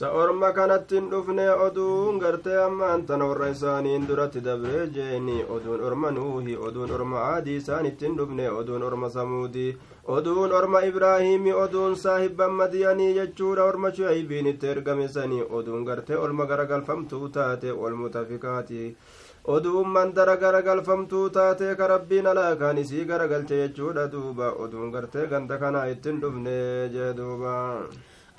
sa'orma kanattin dhufne oduun gartee ammaan tan warra isaaniin duratti dabree jeeni oduun orma nuuhi oduun orma aadii isaan ittin dhufne oduun orma samuudii oduun orma ibraahimii oduun saahibban madiyanii jechuudha orma shu'aybiin itti ergame sanii oduun gartee olma garagalfamtuu taate walmutafikaati oduun mandara garagalfamtuu taate ka rabbiin alaakaan isii garagalche jechuudha duuba oduun gartee ganda kanaa ittin dhufne jee duuba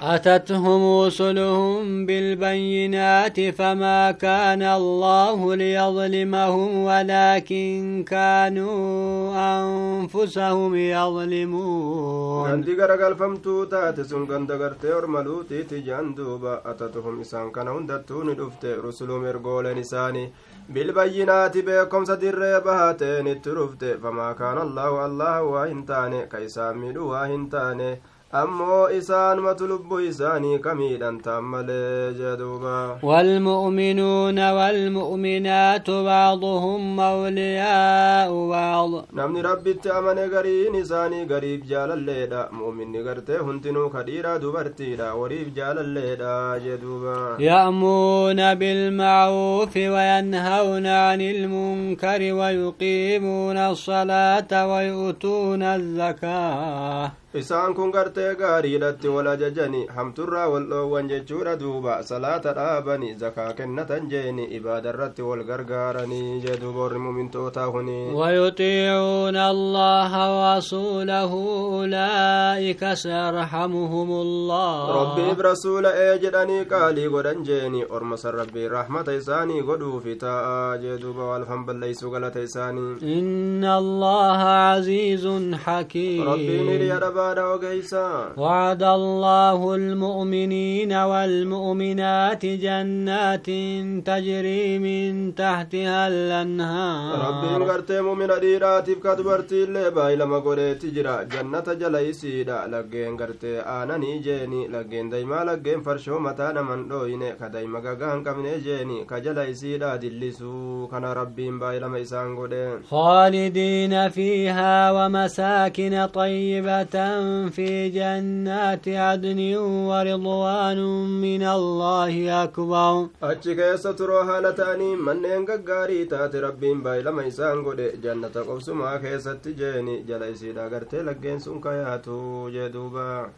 أتتهم رسلهم بالبينات فما كان الله ليظلمهم ولكن كانوا أنفسهم يظلمون. عندي قرق الفمتو تاتسون قند قرتي ورملو تيتي جندوبا أتتهم إسان كان هندتون لفتي رسلهم إرقول نساني بالبينات بكم سدر بهاتين ترفتي فما كان الله الله واهنتاني كيسامي واهنتاني ammoo isaanumatu lubbuu isaanii kamiidhan ta'an malee jeduuba والمؤمنون والمؤمنات بعضهم أولياء بعض namni rabbitti amane gariin isaanii gariif jaalalleedha mu'minni gartee hundinuu kadhiidha dubartiidha wariif jaalalleedha jeduuba يأمون بالمعروف وينهون عن المنكر ويقيمون الصلاة ويؤتون الزكاة isaan kun gartee gaariidhatti wal ajajani hamturraa wal dhoowwan jechuudha duuba salaata dhaabani zakaa kennatan jeeni ibaadarratti wal gargaaranii jee duuba warri mumintootaa kuni ويطيعون الله ورسوله أولئك سيرحمهم الله rabbiif rasuula ee jedhanii qaalii godhan jeeni ormasan rabbii rahmata isaanii godhuufi taa'a jee duuba waalfan balleeysuu galata isaanii إن الله عزيز حكيم rabbiin hiriya وعد الله المؤمنين والمؤمنات جنات تجري من تحتها الأنهار. رب غرت مؤمن ديرات كتبرت لبا إلى ما تجرا جنة جليسي دا لغين غرت أنا نيجيني لغين دايما لغين فرشو متا من دوينه كداي مغغان كم نيجيني كجليسي دا دليسو كن ربي با إلى ما خالدين فيها ومساكن طيبة في جنات عدن ورضوان من الله أكبر. أجي كيسة روحة لتأني من ينقاري تأتي ربي باي لما يسان جنة قوسما كيسة تجيني جلائسي داقر تلقين سنكياتو جدوبا.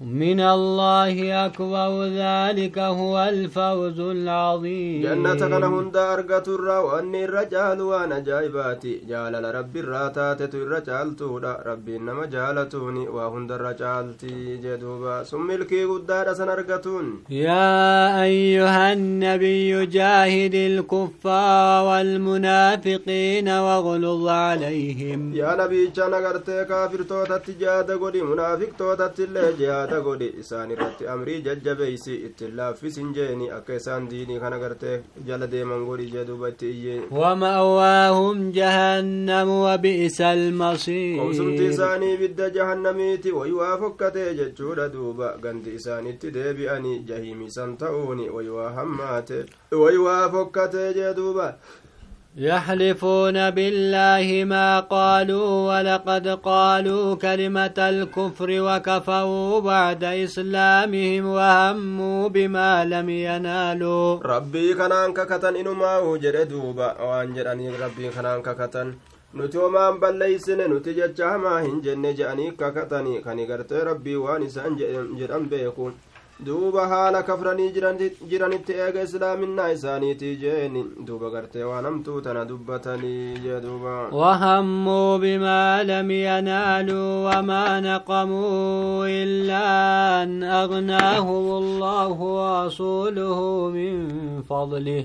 من الله أكبر ذلك هو الفوز العظيم. جنة لهم دار قطر وأني الرجال وأنا جايباتي. جال لرب الراتات الرجال تودا ربي إنما جالتوني وهم در رجالتي جدوبا. ثم ملكي قدار سنرقتون يا أيها النبي جاهد الكفار والمنافقين واغلظ عليهم. يا نبي جانا قرتي كافر توتت جاد قولي منافق توتت اللي جاد. Jaada godhi isaan irratti amrii jajjabeeysi ittiin laaffisin jeeni akka isaan diinii kan agartee jala deeman godhi jedhuuba itti iyyee ومأواهم جهنم وبئس المصير wayi waa fokkatee jechuudha duuba gandi isaanitti deebi'anii jahiimisan ta'uuni wayi waa hammaate wayi waa fokkatee jee duuba يحلفون بالله ما قالوا ولقد قالوا كلمة الكفر وكفوا بعد إسلامهم وهموا بما لم ينالوا. ربي خنانك كتن إنما وجر دوبا. وانجراني ربي خنانك كتن. نتوما بليسن نتجت جهما هنجن جاني ككتني. كني ربي وانسان سانجر بيكون. Duuba haala kafranii jiranitti eega islaaminaa isaaniitii jeeni duuba gartee waan hamtuu tana dubbatanii jee duuba وهموا بما لم ينالوا وما نقموا إلا أن أغناهم الله ورسوله من فضله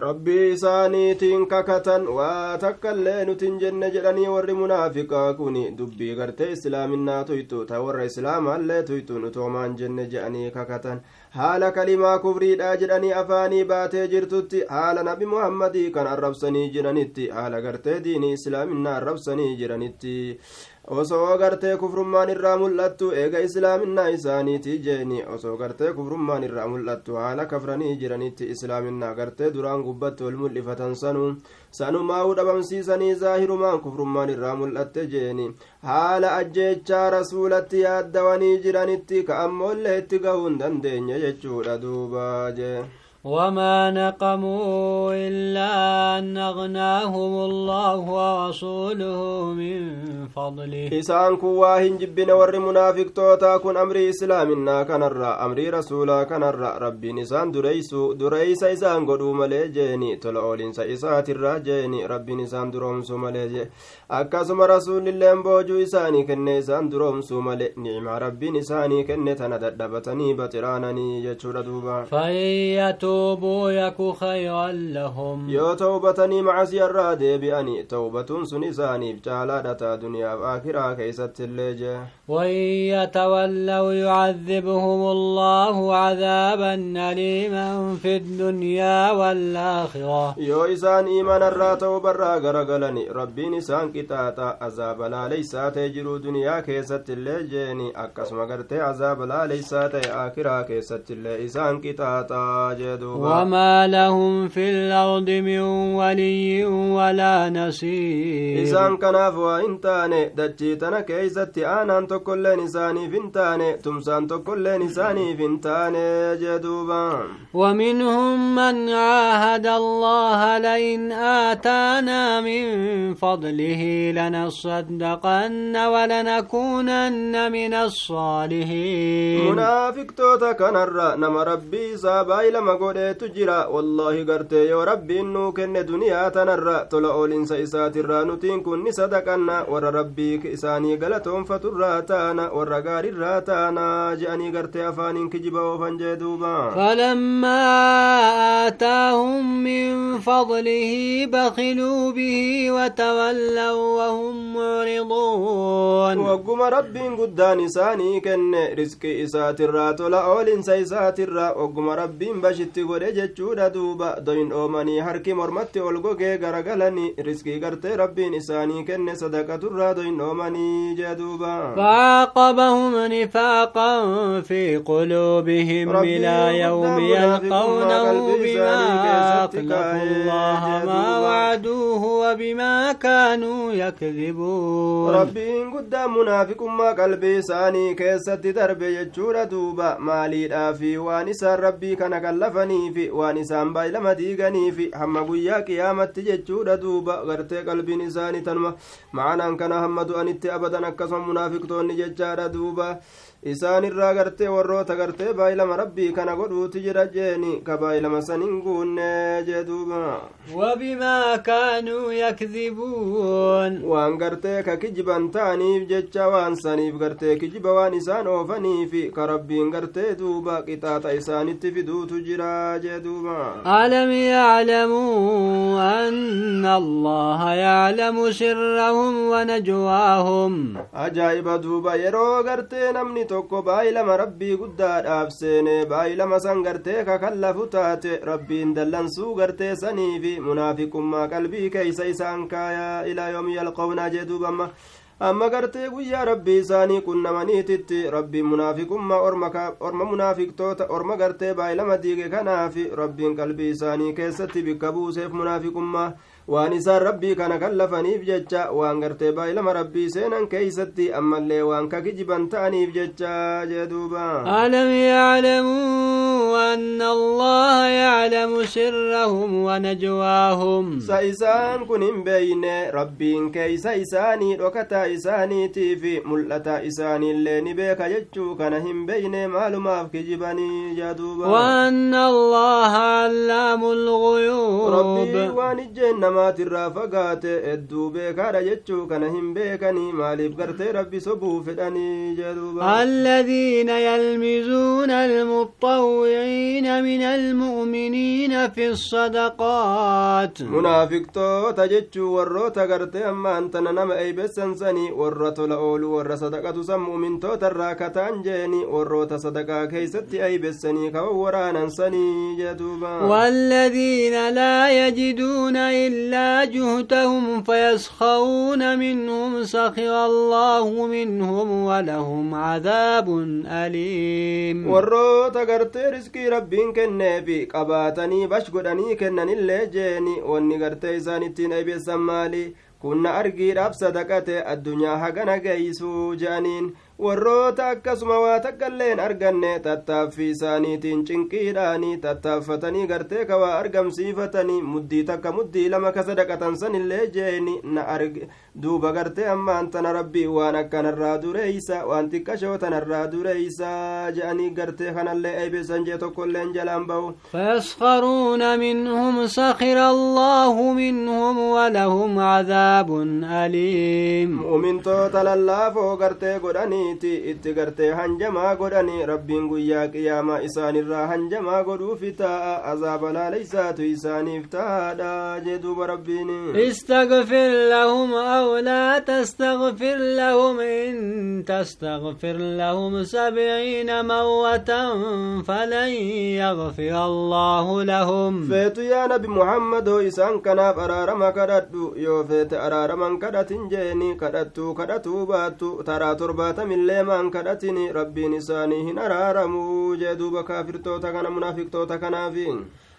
rabbii isaaniitiin kakatan waa takka illee nutin jenne jedhanii warri munaafiqaa kun dubbii gartee islaaminaa tuytu ta warra islaamaallee tuytu nutoomaan jenne jedhanii kakatan. Haala kalimaa kufriidha jedhanii afaanii baatee jirtutti haala nabi muhammadii kan arrabsanii jiranitti haala gartee diinii islaaminaa arrabsanii jiranitti osoo gartee kufrummaan irraa mul'attu eega islaaminaa isaaniiti jeeni osoo gartee kufrummaan irraa mul'attu haala kafranii jiranitti islaaminaa gartee duraan gubbatti ol mul'ifatan sanu sanumaa'uu dhabamsiisanii zaahirumaan kufrummaan irraa mul'atte jeeni haala ajjeechaa rasuulatti yaaddawanii jiranitti ka ammoollee itti gahuu hin dandeenye jechuudha duuba jee وما نقموا إلا أن أغناهم الله ورسوله من فضله. إسان كواهن جبنا ور منافق توتا كن أمري إسلامنا كنرى أمري رسولا كنرى ربي نسان دريسو دريس إسان قدو ملي جيني تلعولين سإسات الرا جيني ربي نسان درومسو ملي جي akkasuma rasuulilleen boojuu isaanii kenne isaan duroomsuu male nicmaa rabbiin isaanii kenne tana dadhabatanii baxiraananii jechuudha duuba fayyatuubuu yaku khayran lahum yoo tawbatanii macasiyarraa deebi'anii tawbatuun sun isaaniif caalaadha taa duniyaaf aakiraa keeysatti illee jee وإن يتولوا يعذبهم الله عذابا أليما في الدنيا والآخرة يو إسان إيمان الراتو برا غرغلني ربي نسان qixaaxa azaaba laaleysaa ta'e jiru duniyaa keessatti illee jeeni akkasuma gartee azaaba laaleysaa ta'e aakiraa keessatti illee isaan qixaaxa jee duuba wamaa lahum fi lardi min waliyyin walaa nasiir isaan kanaaf waa hin taane dachii tana keeysatti aanaan tokkoilleen isaaniif hin taane tumsaan tokkoilleen isaaniif hin taane jee duuba ومنهم من عاهد الله لئن آتانا من فضله لنصدقن ولنكونن من الصالحين. منافق توتا كنرا نما ربي ساباي لما قوليت جرا والله قرتي يو ربي إنو كن دنيا تنرا تلا أولين سيسات الرانوتين كن صدقنا ور ربي إساني قلتهم فتراتانا. ور قار الراتانا جاني قرتي أفانين كجبا وفنجي دوبا. فلما آتاهم من فضله بخلوا به وتولوا وهم معرضون. وقم رب قدان إساني كن رزق إسات الرا تلا أولين سيسات الرا وقم رب بشت قد جتشود دوبا. دوين أومني حركي مرمت والقوكي غرقلني. رزقي قرتي رب إساني كن صدقة الرا دوين أومني جدوبا. فعاقبهم نفاقا في قلوبهم إلى يوم يلقونه بما أخلفوا الله ما وعدوه وبما كانوا يكذبون rabbiin guddaa munaafiqummaa qalbii isaanii keessatti darbe jechuudha duuba maaliidhaafi waan isaan rabbii kana kallafaniifi waan isaan baay'ilama diiganiifi hamma guyyaa qiyaamatti jechuudha duuba gartee qalbiin isaanii tanuma ma'anaan kana hamma du'anitti abadan akkasuma munaafiqtoonni jechaadha duuba isaan irraa gartee warroota gartee baay'ilama rabbii kana godhuuti jira jeeni ka baay'ilama san hin guunne jee duuba وبما كانوا يكذبون waan gartee ka kijiban ta'aniif jecha waan saniif gartee kijiba waan isaan oofaniif ka rabbiin gartee duuba qixaaxa isaanitti fiduutu jira jee duuba ألم يعلموا أن الله يعلم سرهم ونجواهم ajaa'iba duuba yeroo gartee namni tokko baay'ilama rabbii guddaadhaaf seene baay'ilama san gartee kakallafu taate rabbiin dallansuu gartee saniifi munaafiqummaa qalbii keeysa isaan kaayaa ilaa yoomi yalqawna jee duuba amma gartee guyyaa rabbii isaanii qunnamaniititti rabbii munaafiqummaa orma munaafiqtoota orma gartee baay'ilama diige kanaaf rabbiin qalbii isaanii keessatti bikka buuseef munaafiqummaa. Waan isaan rabbii kana kan lafaniif jecha waan gartee baay'ilama rabbii seenan keeysatti ammallee waan kakijiban ta'aniif jecha jeduuba alam yaclamuu أن الله يعلم سرهم ونجواهم. سيسان كنين بين ربين كي سيساني ركتا إساني تيفي ملتا إساني اللين بيك يجو كنهم بين معلومة في جبني جدوبا وأن الله علام الغيوب. ربي ونجي نمات الرافقات إدو بيك على جتشو كنهم بيكني مالب قرتي ربي سبو فتاني جدوبا الذين يلمزون المطوعين المنافقين من المؤمنين في الصدقات. منافق تو تجتشو ورو تغرت أما أنت نما أي بسنسني ورو تلأول ور صدقة سمو من تو تراكتان جيني ورو تصدقا كيستي أي بسني كورانا سني جدوبا. والذين لا يجدون إلا جهتهم فيسخرون منهم سخر الله منهم ولهم عذاب أليم. ورو تغرت رزقي ربين كنبي قباتني bash godhanii kennanillee jeeni wanni gartee isaan ittiin aybeessan maali kunna argiidhaaf sadaqate addunyaa hagana geeysuu je'aniin warroota akkasuma waa takkailleen arganne tattaaffii isaaniitiin cinqiidhaanii tattaaffatanii gartee ka waa argamsiifatanii muddii takka muddii lama ka sadaqatan sanillee jeeni na arge duuba gartee ammaan tana rabbii waan akkanarraa dureeysa waan xiqqashoo tanarraa dureeysa je'anii gartee kanallee eebesan jee tokkoilleen jalaan ba'u فيسخرون منهم سخر الله منهم ولهم عذاب أليم توتا للاafoo gartee godhanii isaaniiti itti gartee hanjamaa godhani rabbiin guyyaa qiyaamaa isaanirraa hanjamaa godhuufi taa'a azaaba laaleysaatu isaaniif tahaadha jee duuba rabbiin استغفر لهم أو لا تستغفر لهم إن تستغفر لهم سبعين موة فلن يغفر الله لهم feetu yaa nabi muhammadoo isaan kanaaf araarama kadhadhu yoo feete araaraman kadhatin jeeni kadhattuu kadhatuu baattu taraa torbaatami illee maan kadhatini rabbiin isaanii hin araaramuu jee duuba kaafirtoota kana munaafiqtoota kanaafi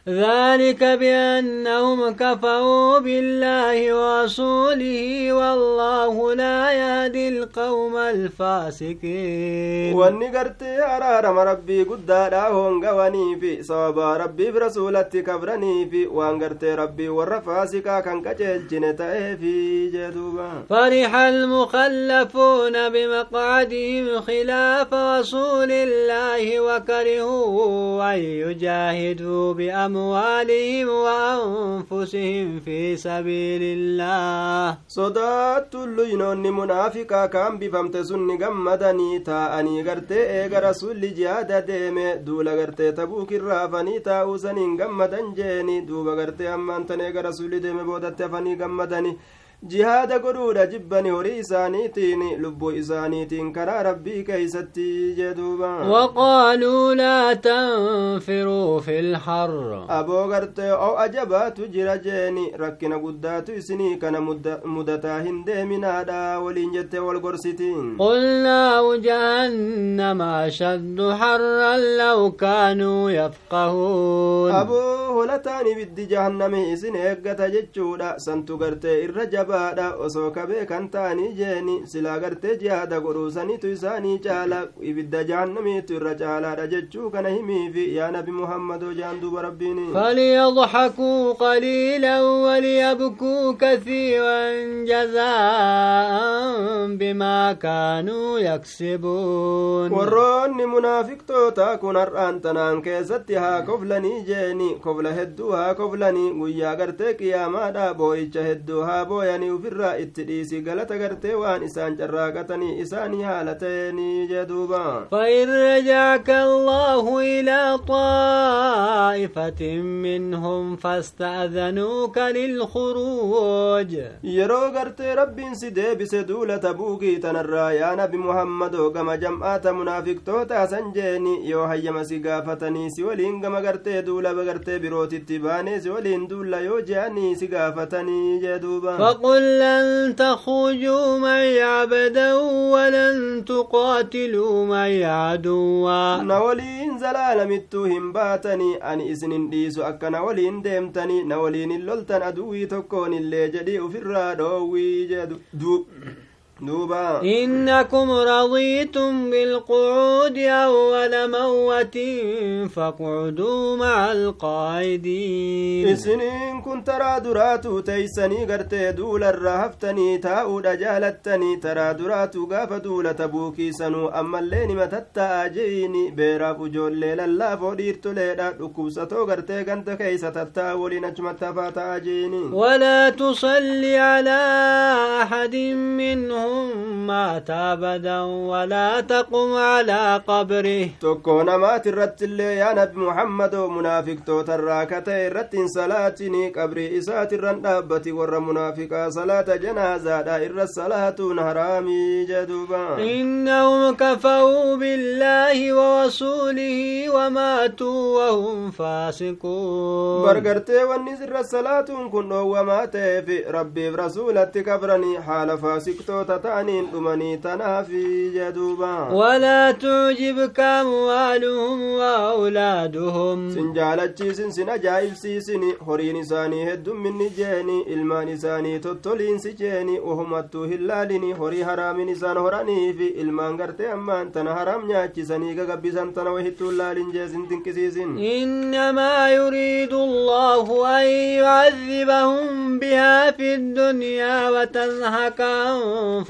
ذلك بأنهم كفروا بالله ورسوله والله لا يهدي القوم الفاسقين. واني قرت عرار ربي قد داهم قواني في صواب ربي برسولتي كبرني في وان قرت ربي والرفاسقا كان كجل في جدوبا فرح المخلفون بمقعدهم خلاف رسول الله وكرهوا أن يجاهدوا بأمرهم أموالهم وأنفسهم في سبيل الله munaafiqaa kaan bifamte sunni gammadanii taa'anii gartee eega rasulli jihaada deeme duula gartee tabuukirraa hafanii taa'uu saniin gammadan jeeni duuba gartee ammaan tan eega rasulli deeme boodatti hafanii gammadanii jihaada godhuudha jibbani horii isaaniitiin lubbuu isaaniitiin karaa rabbii keeysatti jeduuba وقالوا لا تنفروا في الحر aboo gartee o ajabaatu jira jeeni rakkina guddaatu isinii kana mudataa hin deeminaadha waliin jettee wal gorsitiin قل نار جهنم أشد حرا لو كانوا يفقهون aboo holataan ibiddi jahannami isin eeggata jechuudha santu gartee irra jabaadha osoo kabee kan ta'anii jeeni silaa gartee jihaada godhuusanitu isaanii caala ibidda jahannamiitu irra caalaadha jechuu kana himiifi yaa nabi muhammadoo jaan duuba rabbiini فليضحكوا قليلا وليبكوا كثيرا جزاء بما كانوا يكسبون warroonni munaafiqtoota kun har'aan tanaan keessatti haa koflanii jeeni kofla hedduu haa koflanii guyyaa gartee qiyaamaadha boo'icha hedduu haa booyanii ufirraa itti dhiisi galata gartee waan isaan carraaqatanii isaanii haala ta'eenii jeduuba فإن رجعك الله إلى طائفة منهم فاستأذنوك للخروج gartee rabbiin si deebise duula tabuukii tanarraa yaa nabi muhammadoo gama jam'aata munaafiqtoota san jeeni yoo hayyama si gaafatanii si waliin gama gartee duula gartee birootitti baanee si waliin duulla yoo قل لن تخرجوا معي عبدا ولن تقاتلوا معي عدوا. نولين زلال متوهم باتني أن إذن ديس أكا نولين ديمتني. نولين اللولتن أدوي تكون اللي جدي وفي الرادو ويجدو دوبا إنكم رضيتم بالقعود أول موت فاقعدوا مع القاعدين. إسنين كنت رادرات تيسني قرت دول الرهفتني تاو دجالتني ترادرات قاف دول تبوكي سنو. أما اللين متت أجيني بيرا فجول ليل الله فدير تليل أكو ستو قرت قنت كيس تتاول نجمت فات ولا تصلي على أحد منهم ما تابدا ولا تقم على قبره. تكون ما ترت اللي يا نبي محمد منافق تو تراكت رت صلاة قبري إسات الرنابة ور منافقا صلاة جنازة دائر الصلاة نهرامي جدوبا إنهم كفوا بالله ورسوله وماتوا وهم فاسقون برقرت ونزر الصلاة كن وماتي في ربي برسولتك برني حال فاسق ta'aniin dhumanii tanaafi jeduuba ولا تعجبك أموالهم وأولادهم sin jaalachiisin sin ajaa'ibsiisin horiin isaanii heddumminni jeeni ilmaan isaanii tottoliinsi jeeni uhumattuu hin laalini horii haraamin isaan horaniifi ilmaan gartee ammaan tana haraam nyaachisanii gagabbisan tana wahittuun laalin jeesin dinqisiisin إنما يريد الله أن يعذبهم بها في الدنيا وتزهق أنفسهم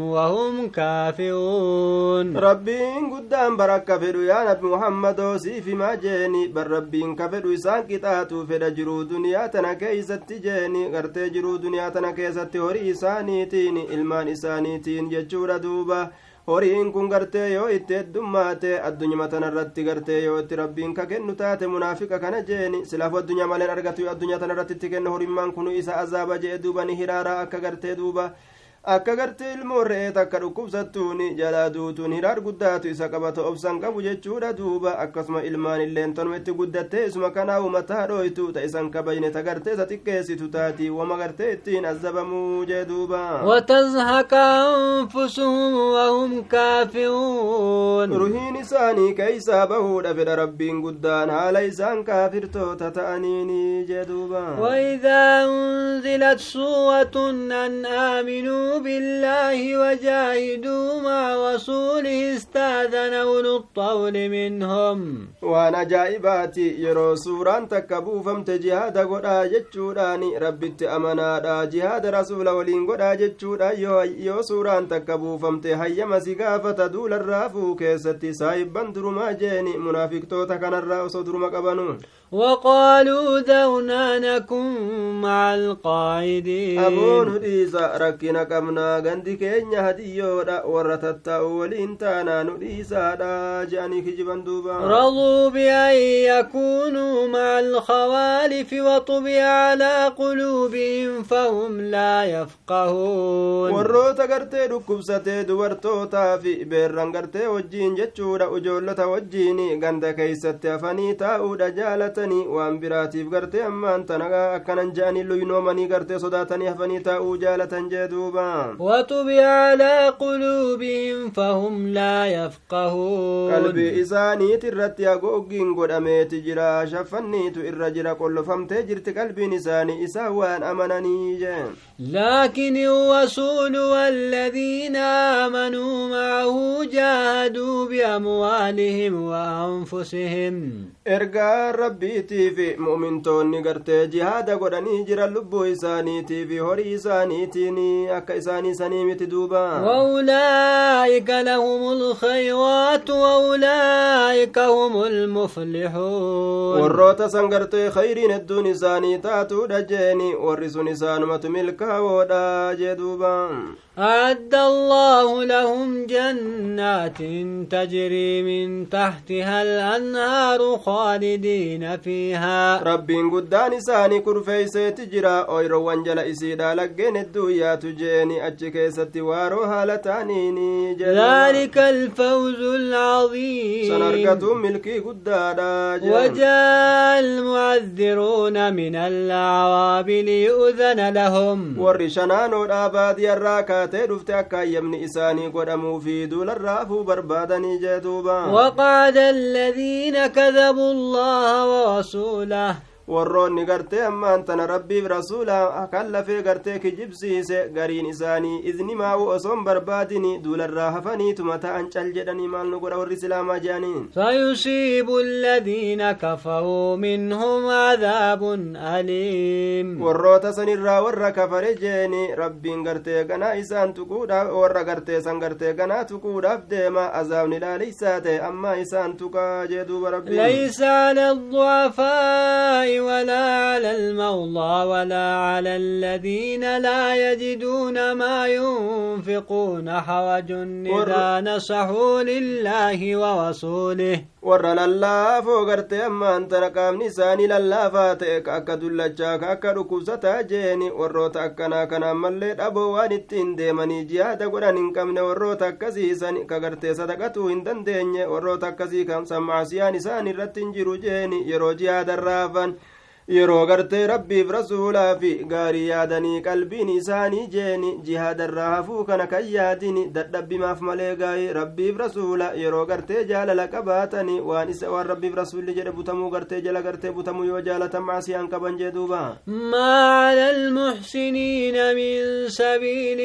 وهم كافرون rabbiin guddaan barakka fedhu yaa nabi muhammadoo siifimaa jeeni bar rabbiin ka fedhu isaan qixaatuu fedha jiruu duniyaa tana keeysatti jeeni gartee jiruu duniyaa tana keessatti horii isaaniitiin ilmaan isaaniitiin jechuudha duuba horiin kun gartee yoo itti heddummaate addunyuma tanarratti gartee yoo itti rabbiin ka kennu taate munaafiqa kana jeeni silaaf addunyaa maleen argatu addunyaa tanarratti itti kenna horimmaan kunu isa azaaba jee duuba ni hiraaraa akka gartee duuba akka gartee ilmoo re'ee takka dhukkubsattuun jalaa duutuun hiraar guddaatu isa qabata obsan qabu jechuudha duuba akkasuma ilmaan illeen tanuma itti guddattee isuma kanaa umataa dhooytu ta isan kabajne ta gartee isa xiqqeessitu taati wama gartee ittiin azabamuu jee duuba وتزهق أنفسهم وهم كافرون ruhiin isaanii keeysaa bahuudha fedha rabbiin guddaan haala isaan kaafirtoota ta'aniini jee duuba وإذا أنزلت سورة أن آمنوا بالله وجاهدوا مع رسوله استاذنوا للطول منهم. وأنا جائباتي يرو تكبو فمت جهاد قد اجتشوداني ربي تأمنا دا جهاد رسول ولين قد اجتشودا يو, يو تكبو فمت هيا مسيقا فتدول الرافو. كيستي سايب بندر ما جيني. منافق توتا كان الرأس مقبنون وقالوا دونا نكن مع القائدين أبون ديزا ركنا qabnaa gandi keenya hadiyyoodha warra tattaa'u waliin taanaa nu dhiisaadha je'anii kijiban duuba رضوا بأن يكونوا مع الخوالف وطبع على قلوبهم فهم لا يفقهون warroota gartee dhukkubsatee dubartootaa fi beerran gartee wajjiin jechuudha ujoollota wajjiin ganda keeysatti hafanii taa'uudha jaalatanii waan biraatiif gartee ammaan tanagaa akkanan je'anii luynoomanii gartee sodaatanii hafanii taa'uu jaalatan jee duuba نعم. وطبع على قلوبهم فهم لا يفقهون. قلبي إساني ترت يا قوقين قد أميت جرا شفنيت إرجرا كل فمت جرت قلبي نساني إساوان أمنا نيجين لكن الرسول والذين آمنوا معه جاهدوا بأموالهم وأنفسهم. Ergaa rabbiitii fi mu'mintoonni gartee jihaada godhanii jiran lubbuu isaaniitii fi horii isaaniitiin akka isaanii sanii miti duuba وأولئك لهم الخيرات وأولئك هم المفلحون warroota san gartee khayriin hedduun isaanii taatuudha jeeni warri sun isaanumatu milkaawoodha jee duuba أعد الله لهم جنات تجري من تحتها الأنهار خالدين فيها. رب قدان ساني كرفي ستجرى أير وانجل إسيدا لقين الدويا تجيني أجكي ستوارها لتانيني ذلك الفوز العظيم. سنركة ملكي قدادا وجاء المعذرون من الأعواب ليؤذن لهم. ورشنان الآباد يراكات kaatee dhufte akka ayyamni isaanii godhamuu fi duularraafuu barbaadanii jee duuba وقعد الذين كذبوا الله ورسوله warroonni gartee ammaan tana rabbiif rasuula kan lafee gartee kijibsiise gariin isaanii izni maa'u osoon barbaadini duularraa hafaniituma ta'an cal jedhanii maal nu godha warri islaamaa jedhaniin سيصيب الذين كفروا منهم عذاب أليم warroota sanirraa warra kafare jeeni rabbiin gartee ganaa isaan tuquudhaaf warra gartee san gartee ganaa tuquudhaaf deema azaabni laaleysaa ta'e ammaa isaan tuqaa jee duuba rabbiin على الضعفاء ولا على المولى ولا على الذين لا يجدون ما ينفقون. حرج إذا نصحوا لله ورسوله. ور الله فوقرت أما أنت رقام نساني لله فاتك أكد الله أكدك ستاجيني وروت أكنا كنا ملت أبو وان التندي مني جيادة قرآن إنكم وروت أكزيسان كغرت صدقتو إن دندين وروت أكزيكم سمع سياني ساني رتنجر جيني. يرو جيادة الرافان yeroo gartee rabbiif rasuulaa fi gaarii yaadanii qalbiin isaanii jeeni jihaadarraa hafuu kana kan yaadini dadhabbimaaf malee gaa'ii rabbiif rasuula yeroo gartee jaalala qabaatanii waan isa waan rabbiif rasuulli jedhe butamuu gartee jala gartee butamuu yoo jaalatan maasiyaan qaban jee duuba المحسنين من سبيل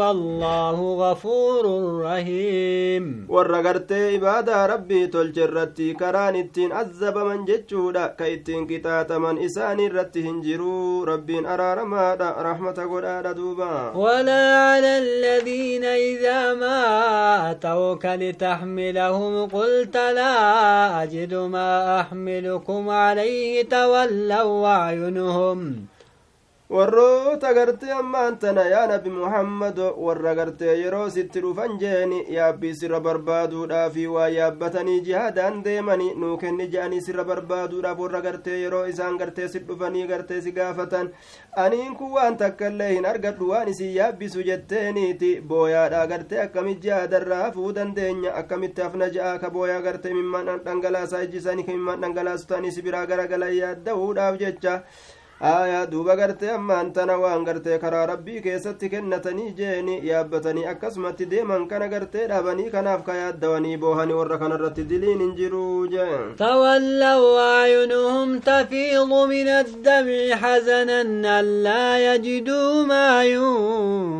والله غفور رحيم warra gartee ibaadaa rabbii tolche irratti karaan ittiin azzabaman jechuudha ka ittiin qixaaxaman isaan irratti hin jiruu rabbiin araaramaadha rahmata godhaadha duuba ولا على الذين إذا ما أتوك لتحملهم قلت لا أجد ما أحملكم عليه تولوا أعينهم warroota gartee ammaan tana yaa nabi muhammad warra gartee yeroo sitti dhufan jeeni yaabbii sirra barbaaduudhaafi waa yaabbatanii jihaadaan deemani nuu kenni je'anii sirra barbaaduudhaaf warra gartee yeroo isaan gartee si dhufanii gartee si gaafatan. Aniin kun waan takka illee hin argadhu waan isin yaabbisu jetteeniiti. Booyaadha gartee akkamit jihaadarraa hafuu dandeenya? Akkamitti hafna je'a ka booyaa gartee mimmaan dhangalaasaa ijjisanii ka mimmaan dhangalaasu ta'anii si biraa garagalan yaadda'uudhaaf jecha aya duuba gartee ammaan tana waan gartee karaa rabbii keessatti kennatanii jeeni yaabbatanii akkasumatti deeman kana gartee dhabanii kanaaf ka yaaddawanii boohanii warra kanarratti diliin hin jiruu jeen تولوا أعينهم تفيض من الدمع حزنا ألا يجدوا ما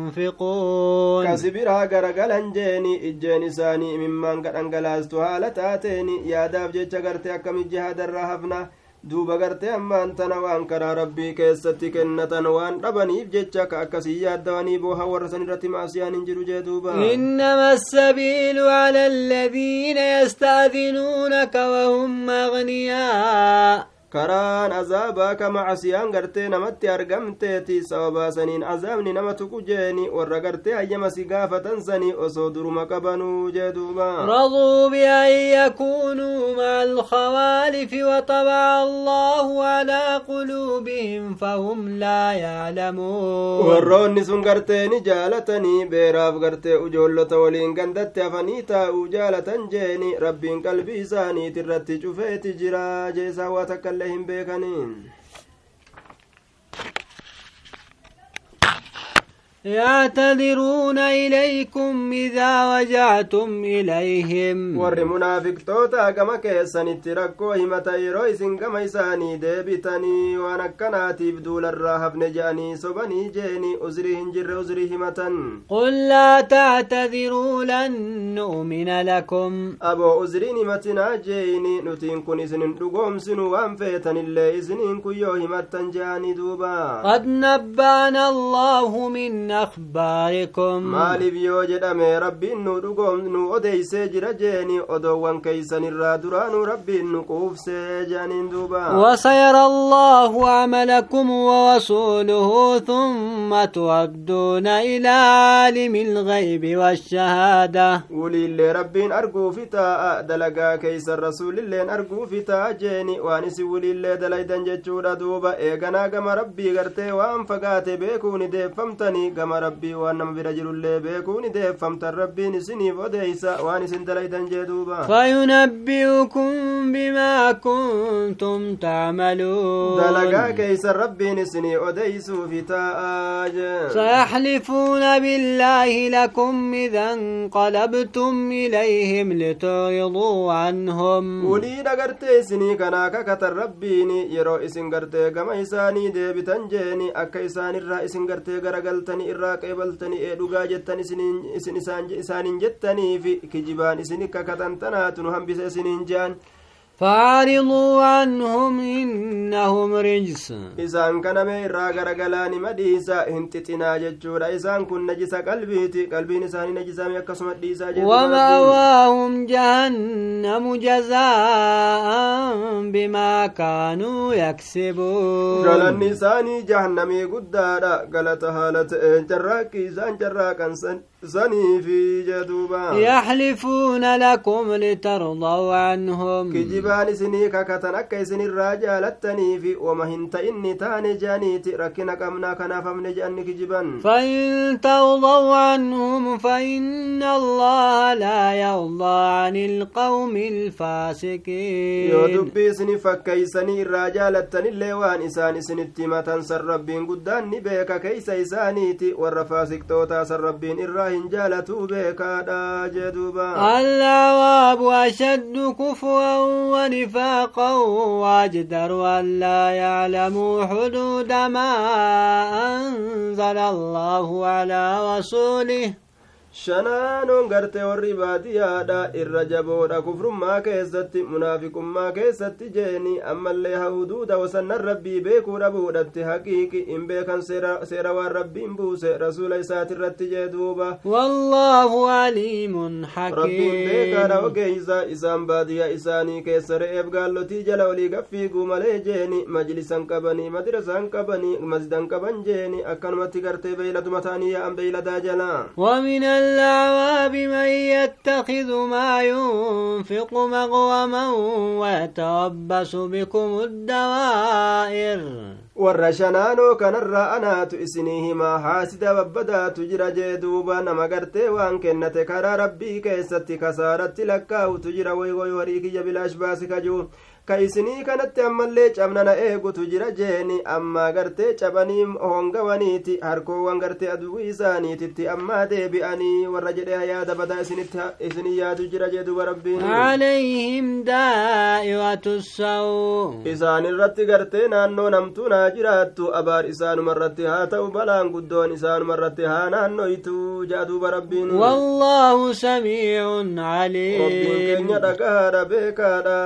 ينفقون kasi biraa garagalan jeeni ijjeen isaanii mimmaan gadhangalaastu haala taateeni yaadaaf jecha gartee akkamit jihaadarraa hafna duuba gartee ammaan tana waan karaa rabbii keessatti kennatan waan dhabaniif jecha ka akkasii yaaddawanii booha warra san irratti maasiyaan hin jiru jee duuba إنما السبيل على الذين يستأذنونك وهم أغنياء karaan azaabaa ka macasiyaan gartee namatti argamteeti sababaa saniin azaabni nama tuqu jeeni warra gartee hayyama si gaafatan sanii osoo duruma qabanuu jee duuba رضوا بأن يكونوا مع الخوالف وطبع الله على قلوبهم فهم لا يعلمون warroonni sun gartee ni jaalatanii beeraaf gartee ujoollota waliin gandatti hafanii taa'uu jaalatan jeeni rabbiin qalbii isaaniit irratti cufeeti jira jeesaa waa takka hin beekaniin يعتذرون إليكم إذا وجعتم إليهم. ور منافق توتا كما كيسان اتركو هما تيروي سنكما إساني ديبتاني وأنا كناتي بدول الراهب نجاني سبني جيني أزريهن جر أزريهما قل لا تعتذروا لن نؤمن لكم. أبو أزريني متنا جيني نتين كن إسنين سنو وانفيتن اللي إسنين كيوهما تنجاني دوبا قد نبان الله منا أخباركم maaliif yoo jedhame rabbiin nu dhugoom nu odeeysee jira jeeni odoowwan keeysanirraa duraanuu rabbiin nu quufsee jeaniin duuba وسيرى الله عملكم ورسوله ثم تردون إلى عالم الغيب والشهادة wuliillee rabbiin arguufi taa'a dalagaa keeysan rasuulilleen arguufi taa'a jeeni waan isin wuliillee dalaydan jechuudha duuba eeganaa gama rabbii gartee waan fagaate beekuu ni deeffamtanii gama rabbii waan nama bira jirullee beekuu ni deeffamtan rabbiin isiniif odeeysa waan isin dalaydan jee duuba فينبئكم بما كنتم تعملون dalagaa keeysan rabbiin isinii odeeysuufi taa'a jee سيحلفون بالله لكم إذا انقلبتم إليهم لتعرضوا عنهم wulii dhagartee isinii kanaa kakatan rabbiin yeroo isin gartee gama isaanii deebitan jeeni akka isaanirraa isin gartee garagaltanii irraa qeebaltanii ee dhugaa jettan isin isaan- isaaniin jettaniif kijibaan isin kakatan tanaatu nu hambise isiniin jean فاعرضوا عنهم إنهم رجس. اذا كان ما يرا غرغلان مديسا انت تناج جورا اذا كن نجس قلبي قلبي نساني نجس ما يكسم ديسا وما واهم جهنم جزاء بما كانوا يكسبون. جل نساني جهنم يغدارا غلط حالت جراكي زان سن. يحلفون لكم لترضوا عنهم. كجبان سنيك كتن أكي سن الراجع لتنيفي وما هنت إني تاني جانيت ركنا أمنا كنا فمن جاني كجبان. فإن ترضوا عنهم فإن الله لا يرضى عن القوم الفاسقين. يودب سن فكي سن الراجع لتن الليوان إسان سن التمتن سر ربين قدان نبيك كيس إسانيتي والرفاسق توتا سر ربين الراجع jaalatuu beekaadha jee duuba العواب أشد كفوا ونفاقا وأجدر أن لا يعلموا حدود ما أنزل الله على رسوله. Shanaanoon gartee warri baadiyyaadha irra jaboodha kufrummaa keessatti munaafiqummaa keessatti jeeni ammallee hahuduuda wasannan rabbii beekuu dhabuudhatti haqiiqi hin beekan seera waan rabbiin buuse rasuula isaatirratti jee duuba wallaahu aliimun rabbiin beekaadha ogeeysa isaan baadiyyaa isaanii keessa re'eef gaallotii jala olii gaffiiguu malee jeeni majlisan qabanii madrasaan qabanii masjidan qaban jeeni akkanumatti gartee beeyladuma ta'anii yaa'an beeyladaa jala الأعواب من يتخذ ما ينفق مغوما ويتربص بكم الدوائر isinii himaa haasida babbadaatu jira jee duuba nama gartee waan kennate karaa rabbii keessatti kasaaratti lakkaa'utu jira woywoy horii kiyya bilaash baasi kajuu ka isinii kanatti ammallee cabnana eegutu jira jeeni ammaa gartee cabanii hongawaniiti harkoowwan gartee aduwwii isaaniititti ammaa deebi'anii warra jedhe yaada badaa isinii yaadu jira jee duba rabbiin عليهم دائرة السوء isaan irratti gartee naannoo namtuu naa jiraattu abaar isaanuma irratti haa ta'u balaan guddoon isaanuma irratti haa naannoytu jaa rabbiin rabbiin عليم keenya dhagahaadha beekaadha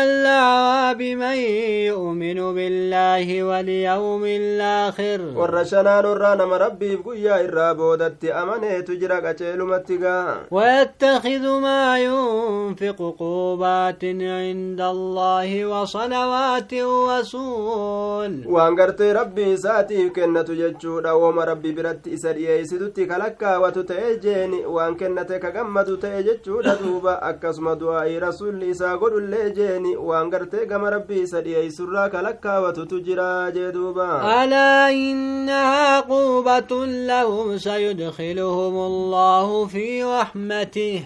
ولعوا بمن يؤمن بالله واليوم الآخر. والرشنان الران مربي بقيا الرابودة أمنه تجرى قتل متقا. ويتخذ ما ينفق قوبات عند الله وصلوات وصول وانقرت ربي ساتي كنة جدشود وما ربي برت إسر يسدت كلكا وتتأجين وان كنتك قمت تأجدشود دوبا. أكسم دعائي رسول إساقر الليجين jeeni waan gartee gama rabbii isa dhiyeessurraa kalakkaawatutu jira jee duuba ألا إنها قوبة لهم سيدخلهم الله في رحمته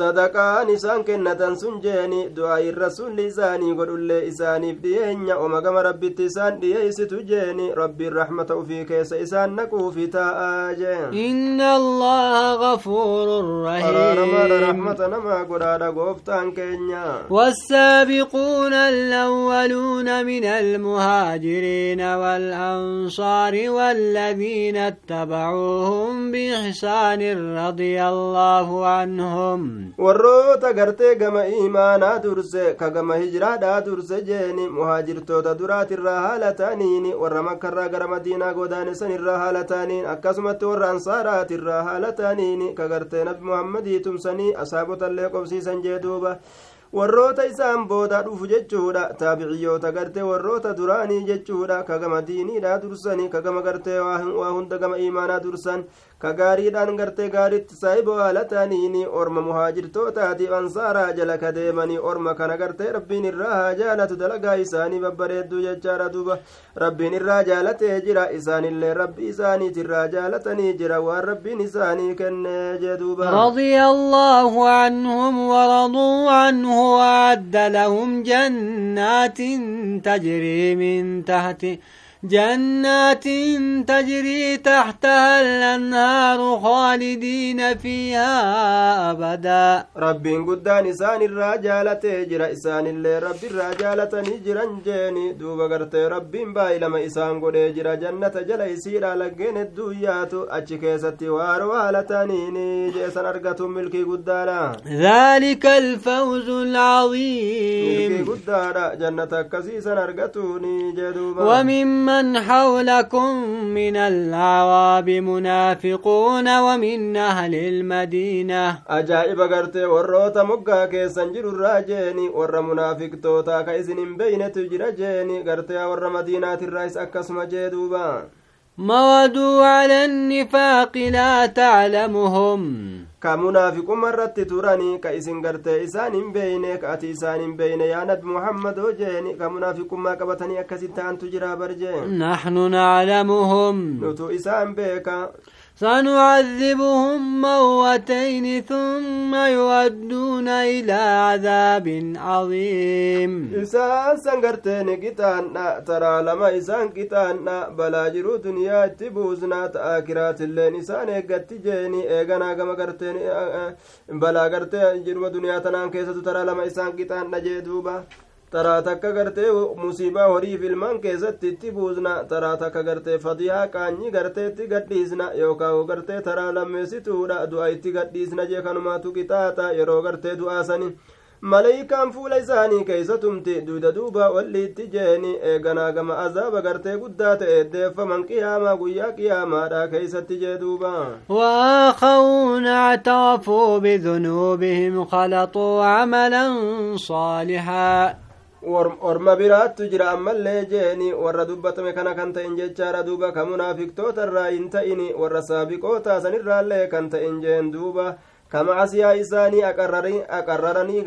sadaqaan isaan kennatan sun jeeni du'aa'iin rasulli isaanii godhullee isaaniif dhiyeenya oma gama rabbitti isaan dhiyeeysitu jeeni rabbiin rahmata ufii keessa isaan naquufi taa'aa jeen الله غفور araaramaadha رحيم rahmata namaa godhaadha gooftaan keenya والسابقون الأولون من المهاجرين والأنصار والذين اتبعوهم بإحسان رضي الله عنهم warroota gartee gama iimaanaa durse ka gama hijiraadhaa durse jeeni muhaajirtoota duraatirraa haala ta'aniin warra makkarraa gara madiinaa godaanesan irraa haala ta'aniin akkasumatti warra ansaaraatirraa haala ta'aniin ka gartee nabi muhammadii tumsanii asaabotallee qobsiisan jee duuba. Warroota isaan booda dhufu jechuudha taabiciyyoota gartee warroota duraanii jechuudha ka gama diiniidhaa dursanii ka gama gartee waa hunda gama iimaanaa dursan gaariidhaan gartee gaaritti saahiba haala ta'aniini orma muhaajirtootaatiif ansaaraa jala ka deemanii orma kana gartee rabbiin irraa haa jaalatu dalagaa isaanii babbareedduu jechaadha duuba rabbiin irraa jaalatee jira isaanillee rabbi isaaniitirraa jaalatanii jira waan rabbiin isaanii kennee jee duuba رضي الله عنهم ورضوا عنه وأعد لهم جنات تجري من تحت جنات تجري تحتها الأنهار خالدين فيها أبدا. رب قد نسان الرجالة تجرى إسان اللي رب الرجالة نجرى جاني دوبا قرت رب باي لما إسان قد يجرى جنة جلى يسير على جن الدويات أجي كيسة وارو على تانيني جيسان ذلك الفوز العظيم. ملكي قد جنة كسيسان أرقاتوني جدوبا ومما وممن حولكم من الأعراب منافقون ومن أهل المدينة. أجائب قرتي وروتا مقا كيسان جرو الراجيني ور منافق توتا كيسن بين تجرى جيني. قرتي ور مدينة الرئيس أكسم جيدوبا مودوا على النفاق لا تعلمهم. Ka munaafiqumma irratti turanii ka isin gartee isaan hin beeyne ka ati isaan hin beeyne yaa nabi muhammadoo jeeni ka munaafiqummaa qabatanii akkasit ta'antu jira bar jee naxnu naclamuhum nutu isaan beeka سنعذبهم موتين ثم يودون إلى عذاب عظيم. إسان سنغرتين كتان ترى لما إسان كتان بلا جرو دنيا تبوزنا تآكرات اللين. إسان إيقات جيني إيقنا كما غرتين بلا غرتين جرو دنيا تنان كيسة ترى لما إسان كتان نجي taraa takka gartee musiibaa horiif ilmaan keessatti itti buusna taraa takka gartee fadiyaa qaanyi garteetti gadhiisna yookaan gartee taraa lammeessituudha du'a itti gadhiisna jee kanumaatu qixaaxa yeroo gartee du'aasani maleeykaan fuula isaanii keeysa tumti duuda duuba walliitti jeeni eeganaa gama azaaba gartee guddaa ta'e deeffaman qiyaamaa guyyaa qiyaamaadha keeysatti jee duuba وآخرون اعترفوا بذنوبهم خلطوا عملا صالحا orma biraattu jira ammallee jeeni warra dubbatame kana kan ta'in jechaadha duuba ka munaafiktoota irraa hin ta'ini warra saabiqoota sanirraallee kan ta'in jeen duuba كمعصيا إساني أقررني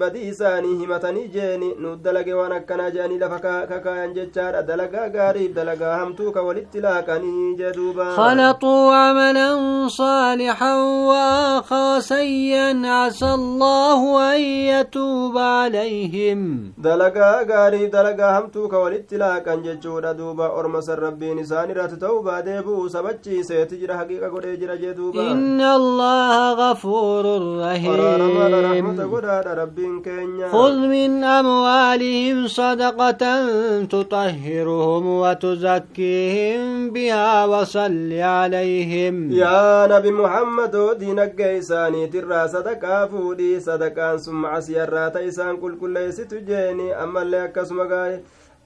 بدي إساني همتني جيني ندلق وانا كنا جاني لفكا كاكا جتشار دلقا غاريب دلقا همتوك والاتلاقني جدوبا خلطوا عملا صالحا وآخر سيا عسى الله أن يتوب عليهم دلقا غاريب دلقا همتوك والاتلاقا جتشور دوبا أرمس الربين إساني رات توبا ديبو سبتشي سيتجر حقيقة قد جدوبا إن الله غفور غفور رحيم خذ من أموالهم صدقة تطهرهم وتزكيهم بها وصل عليهم. يا نبي محمد دينك إساني ترى صدقة فودي صدقة سمع سيارات إسان كل كل ليس تجيني. أما اللي أكسم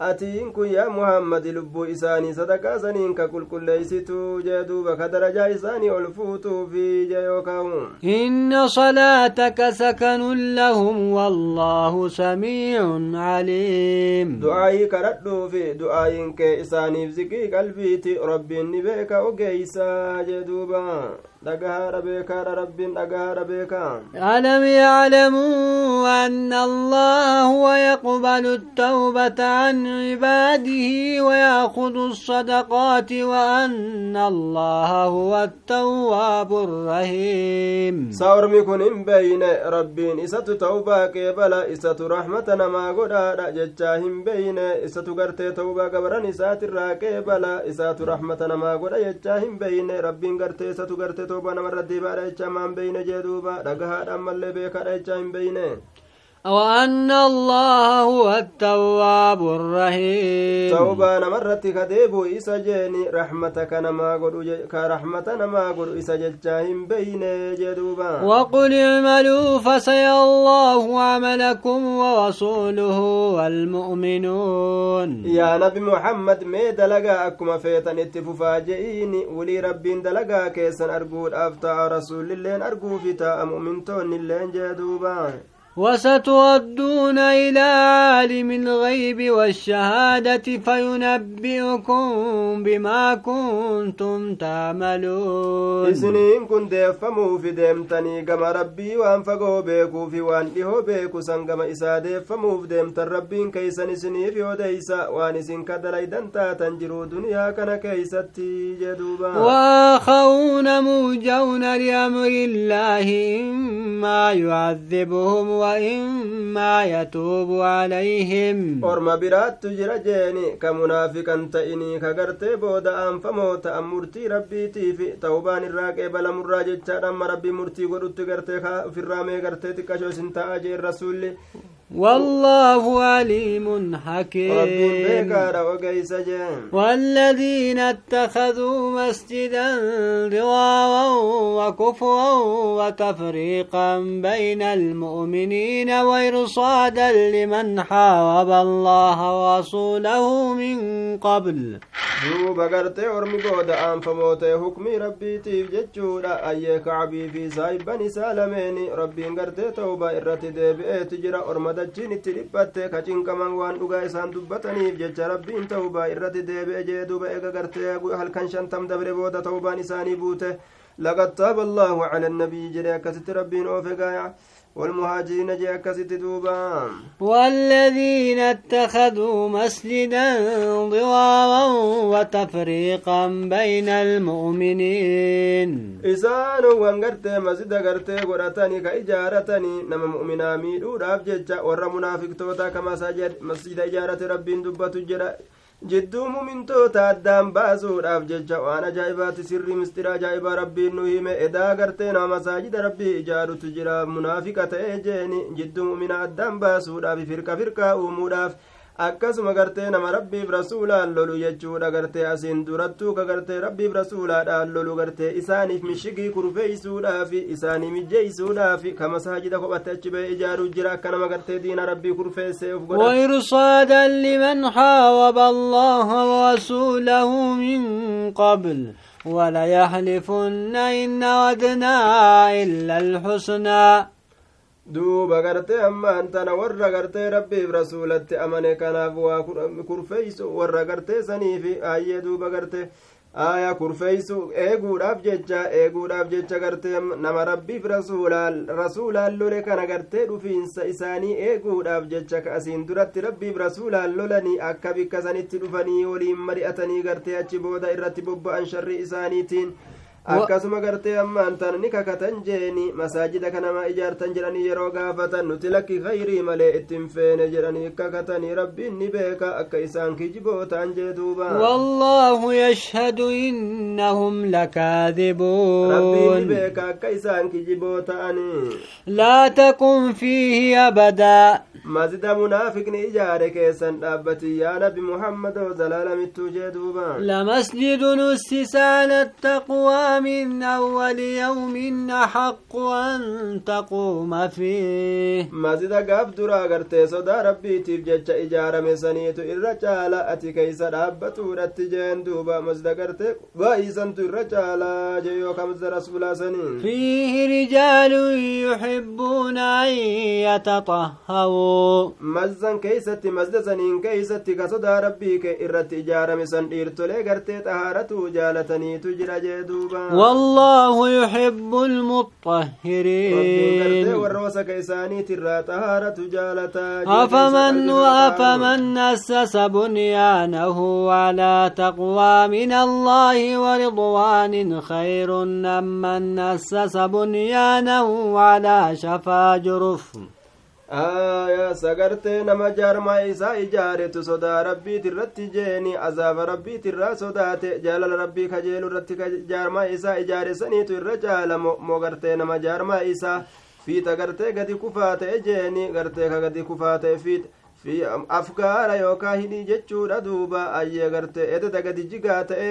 atiin kun yaa muhammadi lubbuu isaanii sadaqaa saniin ka qulqulleeysitu jee duuba ka darajaa isaanii ol fuutuufi jee yookaa'u inna salaataka sakanun lahum wallaahu samiicun caliim du'aayii kadhadhuufi du'aayiin kee isaaniif ziqii qalbiiti rabbiin ni beeka ogeeysaa jee duuba dhagahaadha beekaadha rabbiin dhagahaadha beekaa alam yaclamuu anna allaha huwa yaqbalu التوبة عن عباده ويأخذ الصدقات وأن الله هو التواب الرحيم. سأرمي كن بين ربين إسات توبة كبلا إسات رحمة نما قدا جتشاهم بين إسات قرت توبة قبرا إسات الراكبلا إسات رحمة نما قدا جتشاهم بين ربين قرت إسات قرت توبة نما ردي بارا جتشاهم بين جدوبا دقها أما اللي بيكا جتشاهم بين وأن الله هو التواب الرحيم. توبة نمرت كديبو إسا جيني رحمتك نما قد كرحمة نما قد إسا ججاهم بين جدوبا. وقل اعملوا فسيرى الله عملكم ورسوله والمؤمنون. يا نبي محمد مي دلقا أكما فيتن اتففاجئيني ولي ربين دلقا كيسن أرقود أفتع رسول اللين أرقو فتا مؤمنتون اللين جدوبا. وستردون إلى عالم الغيب والشهادة فينبئكم بما كنتم تعملون. إسنين كن ديفمو في ديمتني كما ربي وان فقو بيكو في وان إهو بيكو سنقم إسا ديفمو في ديمت ربين كيسن إسني في وديسا وان إسن كدليدن تاتن جرو دنيا كان كيستي جدوبا وآخرون موجون لأمر الله إما يعذبهم وإما يتوب عليهم. أرمى برات تجرى جيني كمنافقا تأني كغرت بودا أم فموت أم مرتي ربي تيفي توبان الراك بلا مراجة تشارم ربي مرتي قرد تغرت في الرامي غرت تكشو سنتاجي الرسول والله عليم حكيم. والذين اتخذوا مسجدا ضواوا وكفوا وتفريقا بين المؤمنين وإرصادا لمن حارب الله ورسوله من قبل. دوب قرتي ورمقو دعان فموتي حكمي ربي تيف جتشورا أي كعبي في زايب سالميني. ربي قرتي توبة إرتدي بأي تجرى أرمدي dachiin itti dhiphatte ka cinqaman waan dhugaa isaan dubbataniif jecha rabbiin ta'uba irratti deebi'e jee duuba eega gartee halkan shantam dabre booda ta'ubaan isaanii buute laqad taaba allaahu cala annabiyyi jedhe akkasitti rabbiin oofe gaaya والمهاجرين جاء كست دوبا. والذين اتخذوا مسجدا ضرارا وتفريقا بين المؤمنين. إسان وانغرت مسجد غرت غرتني كإجارتني. نما مؤمنا ميدو راف ججا ور منافق توتا كما سجد مسجد إجارة ربين دبت جرا. Jidduu mumintoota addaan baasuudhaaf jecha waan ajaa'ibaati sirri mistira ajaa'ibaa rabbiin nu hime edaa gartee nama masaajida rabbii ijaarutu jira munaafiqa ta'ee jeeni jidduu mumina addaan baasuudhaaf firqa firqaa uumuudhaaf akkasuma gartee nama rabbiif rasuulaan lolu jechuudha gartee asiin durattuu ka gartee rabbiif rasuulaadhaan lolu gartee isaaniif mishigii kurfeeysuudhaaf isaanii mijjeeysuudhaaf ka masaajida kophatte achi ba'e ijaaruu jira akka nama gartee diina rabbii kurfeessee uf godha وإرصادا لمن حارب الله ورسوله من قبل وليحلفن إن ودنا إلا الحسنى duuba gartee ammaan tana warra gartee rabbiif rasuulatti amane kanaaf waa kurfeeysu warra gartee saniifi ayyee duuba gartee aya kurfeeysu eeguudhaaf jecha eeguudhaaf jecha gartee nama rabbiif rasuulaan lole kana gartee dhufiinsa isaanii eeguudhaaf jecha ka asiin duratti rabbiif rasuulaan lolanii akka bikka sanitti dhufanii waliin mari'atanii gartee achi booda irratti bobba'an sharri isaaniitiin akkasuma gartee ammaan tan ni kakatan jeeni masaajida kanama ijaartan jedhanii yeroo gaafatan nuti lakki khayrii malee ittiin feene jedhanii kakatanii rabbiin ni beeka akka isaan kijiboo ta'an jee duuba wallaahu yashhadu innahum lakaadibuun rabbiin ni beeka akka isaan kijiboo ta'anii laa taqum fiihi abadaa mazida munaafiqni ijaare keessan dhaabbati yaa nabi muhammadoo zalaalamittuu jee duuba ussisa ala attaqwaa من أول يوم أحق أن تقوم فيه. مزيد قاف درا قرتي. صدا ربي تفجج إجارة مسانيت الرجال أتي كيس رابطو رتجين دوبا. مزيد قرتي بايسان الرجال جيو كمز رسول سنين. فيه رجال يحبون أن يتطهروا. مزن كيستي مزد سنين كيستي كصدا ربي كي إرت إجارة مسان إرتولي قرتي طهارتو جالتني تجرى جدوبا والله يحب المطهرين أفمن أفمن أسس بنيانه على تقوى من الله ورضوان خير أم من أسس بنيانه على شفا جرف aayaa sagartee nama jaarmaa isaa ijaaretu sodaa rabbiit irratti jeeni azaaba rabbiit irraa sodaate jaalala rabbii kajeelu irratti jaarmaa isaa ijaare saniitu irra caala moo gartee nama jaarmaa isaa fiixa gartee gadi kufaa ta'e jeeni gartee ka gadi kufaa ta'e fiixa afgaara yookaa hidhii jechuudha duuba. Ayyee gartee ededa gadi jigaa ta'e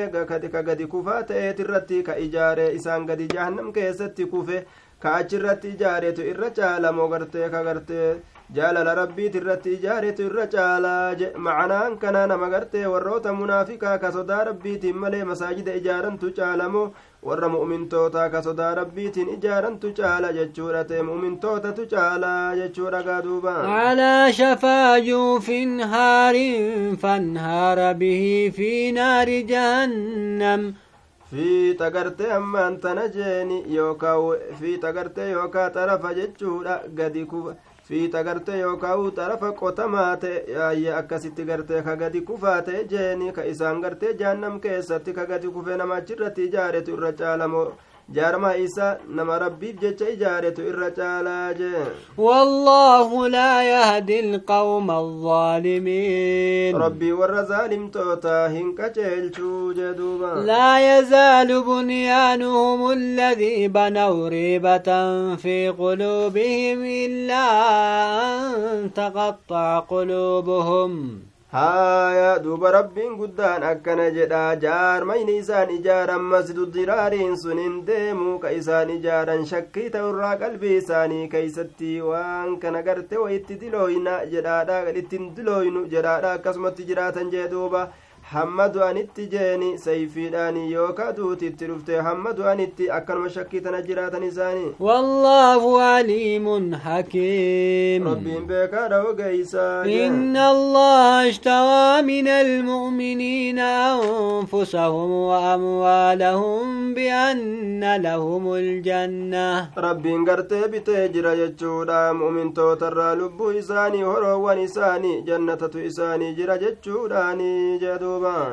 ka gadi kufaa ta'eet irratti ka ijaare isaan gadi jahannam keessatti kufe ka achirratti ijaaretu irra caalamoo gartee ka gartee jaalala rabbiit irratti ijaaretu irra caalaa je macanaan kana nama gartee warroota munaafikaa ka sodaa rabbiitiin malee masaajida ijaarantu caalamoo warra mu'mintootaa ka sodaa rabbiitiin ijaarantu caala jechuudha ta'e mu'mintootatu caalaa jechuudha gaaduuba alaa shafaa juufin haarin fanhaara bihi fi naari jahannam fiixa gartee ammaan tana jeeni yookaa fiixa gartee yookaa xarafa jechuudha gadi kufa fiixa gartee yookaa xarafa qotamaa ta'e akkasitti gartee ka gadi kufaa ta'e jeeni ka isaan gartee jaannam keessatti ka gadi kufe nama achirratti ijaaretu irra caalamoo jaarmaa isa nama rabbiif jecha ijaaretu irra caalaa jee. والله لا يهدي القوم الظالمين ربي ور ظالمتوتا هنكجلشو جدوبا لا يزال بنيانهم الذي بنوا ريبة في قلوبهم إلا أن تقطع قلوبهم haaya duuba rabbiin guddaan akkana jedha jaarmayni isaan ijaaran masjidu diraariin sun hin deemu ka isaan ijaaran shakkii ta'urraa qalbii isaanii keeysatti waan kana garte wayitti dilooyna jedhaadha ittiin dilooynu jedhaadha akkasumatti jiraatan jee duuba hamma du'anitti jeeni sayfiidhaani yookaa duutitti dhufte hamma du'anitti akkanuma shakkii tana jiraatan isaanii wallaahu aliimun hakiim rabbiin beekaadha ogeysaa inna allaha ashtawaa min almu'miniina anfusahum wa amwaalahum bianna lahum aljanna rabbiin gartee bitee jira jechuudha mu'mintootarraa lubbuu isaanii horoowwan isaanii jannatatu isaanii jira jechuudhaani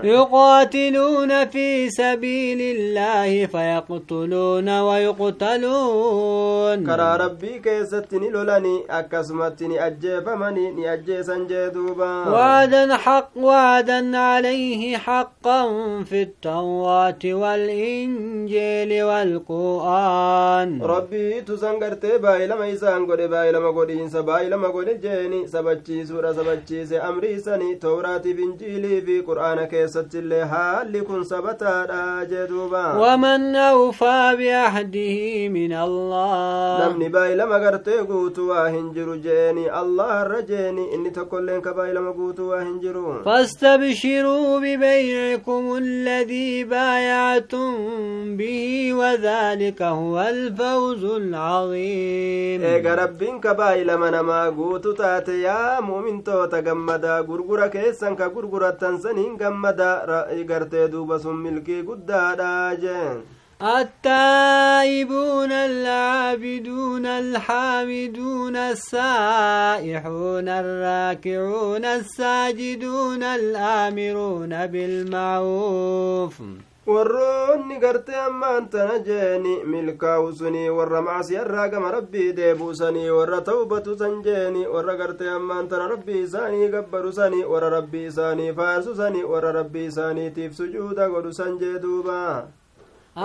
يقاتلون. في سبيل الله فيقتلون ويقتلون. كرا ربي كيستني لولاني أكسمتني أجيفمني ني أجيسا جدوبا وعدا حق وعدا عليه حقا في التوراة والإنجيل والقرآن ربي تسنغرتي باي لما يسان قولي باي لما قولي إنسا باي لما قولي جيني سبتشي سورة سبتشي أمري سني توراة في إنجيلي في قرآن haalli kun sabataadha jeduuba waman awfaa biahdihi min allah namni baay'ilama gartee guutuu waa hin jiru jeeni allah irra jeeni inni tokkoilleen ka baay'ilama guutuu waa hin jiru fastabshiruu bibaycikum alladii baayactum bihi wadhalika huwa alfawzu alcaziim eega rabbiin ka baay'ilama namaa guutu taate yaa mu'mintoota gammadaa gurgura keessan ka gurgurattan saniin gammada gartee duuba sun milkii guddaadha jeen. التائبون العابدون الحامدون السائحون الراكعون الساجدون الآمرون بالمعروف warroonni gartee ammaan tana jeeni milkaa'u sunii warra macsiyarraa gama rabbii deebuusanii warra ta'ubatu san jeeni warra gartee ammaan tana rabbii isaanii gabbaru sanii warra rabbii isaanii faarsu sanii warra rabbii isaaniitiif sujuuda godhu san jee duubaa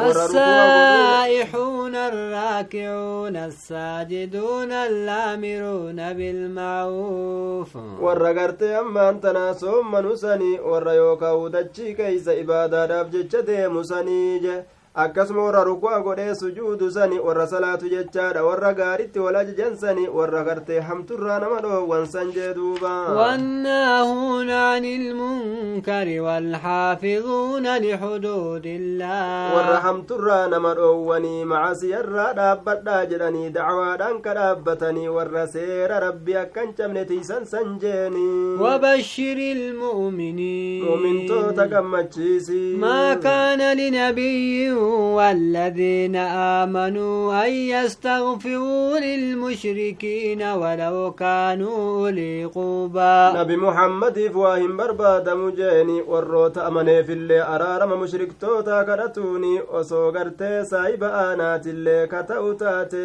السائحون الراكعون الساجدون الآمرون بالمعروف. ورقرت أما أنت ناسهم منسني ور يوكاو دجي كيس إبادة دابجج ديمو سنيجه akkasuma warra ruku'a godhee sujuudu sani warra salaatu jechaadha warra gaaritti wal ajajan sani warra gartee hamturraa nama dhoowwan san jee duuba والناهون عن المنكر والحافظون لحدود الله warra hamturraa nama dhoowwanii macasiyarraa dhaabbadhaa jedhanii dacwaadhaan ka dhaabbatanii warra seera rabbi akkan cabne tiisan san jeeni وبشر المؤمنين mu'mintoota gammachiisi ما كان لنبي والذين آمنوا أن يستغفروا للمشركين ولو كانوا أولي قربى. نبي محمد فواهم برباد مجيني وروت أمني في اللي أرارم مشرك توتا كرتوني وسو غرتي سايب آنات اللي كتوتات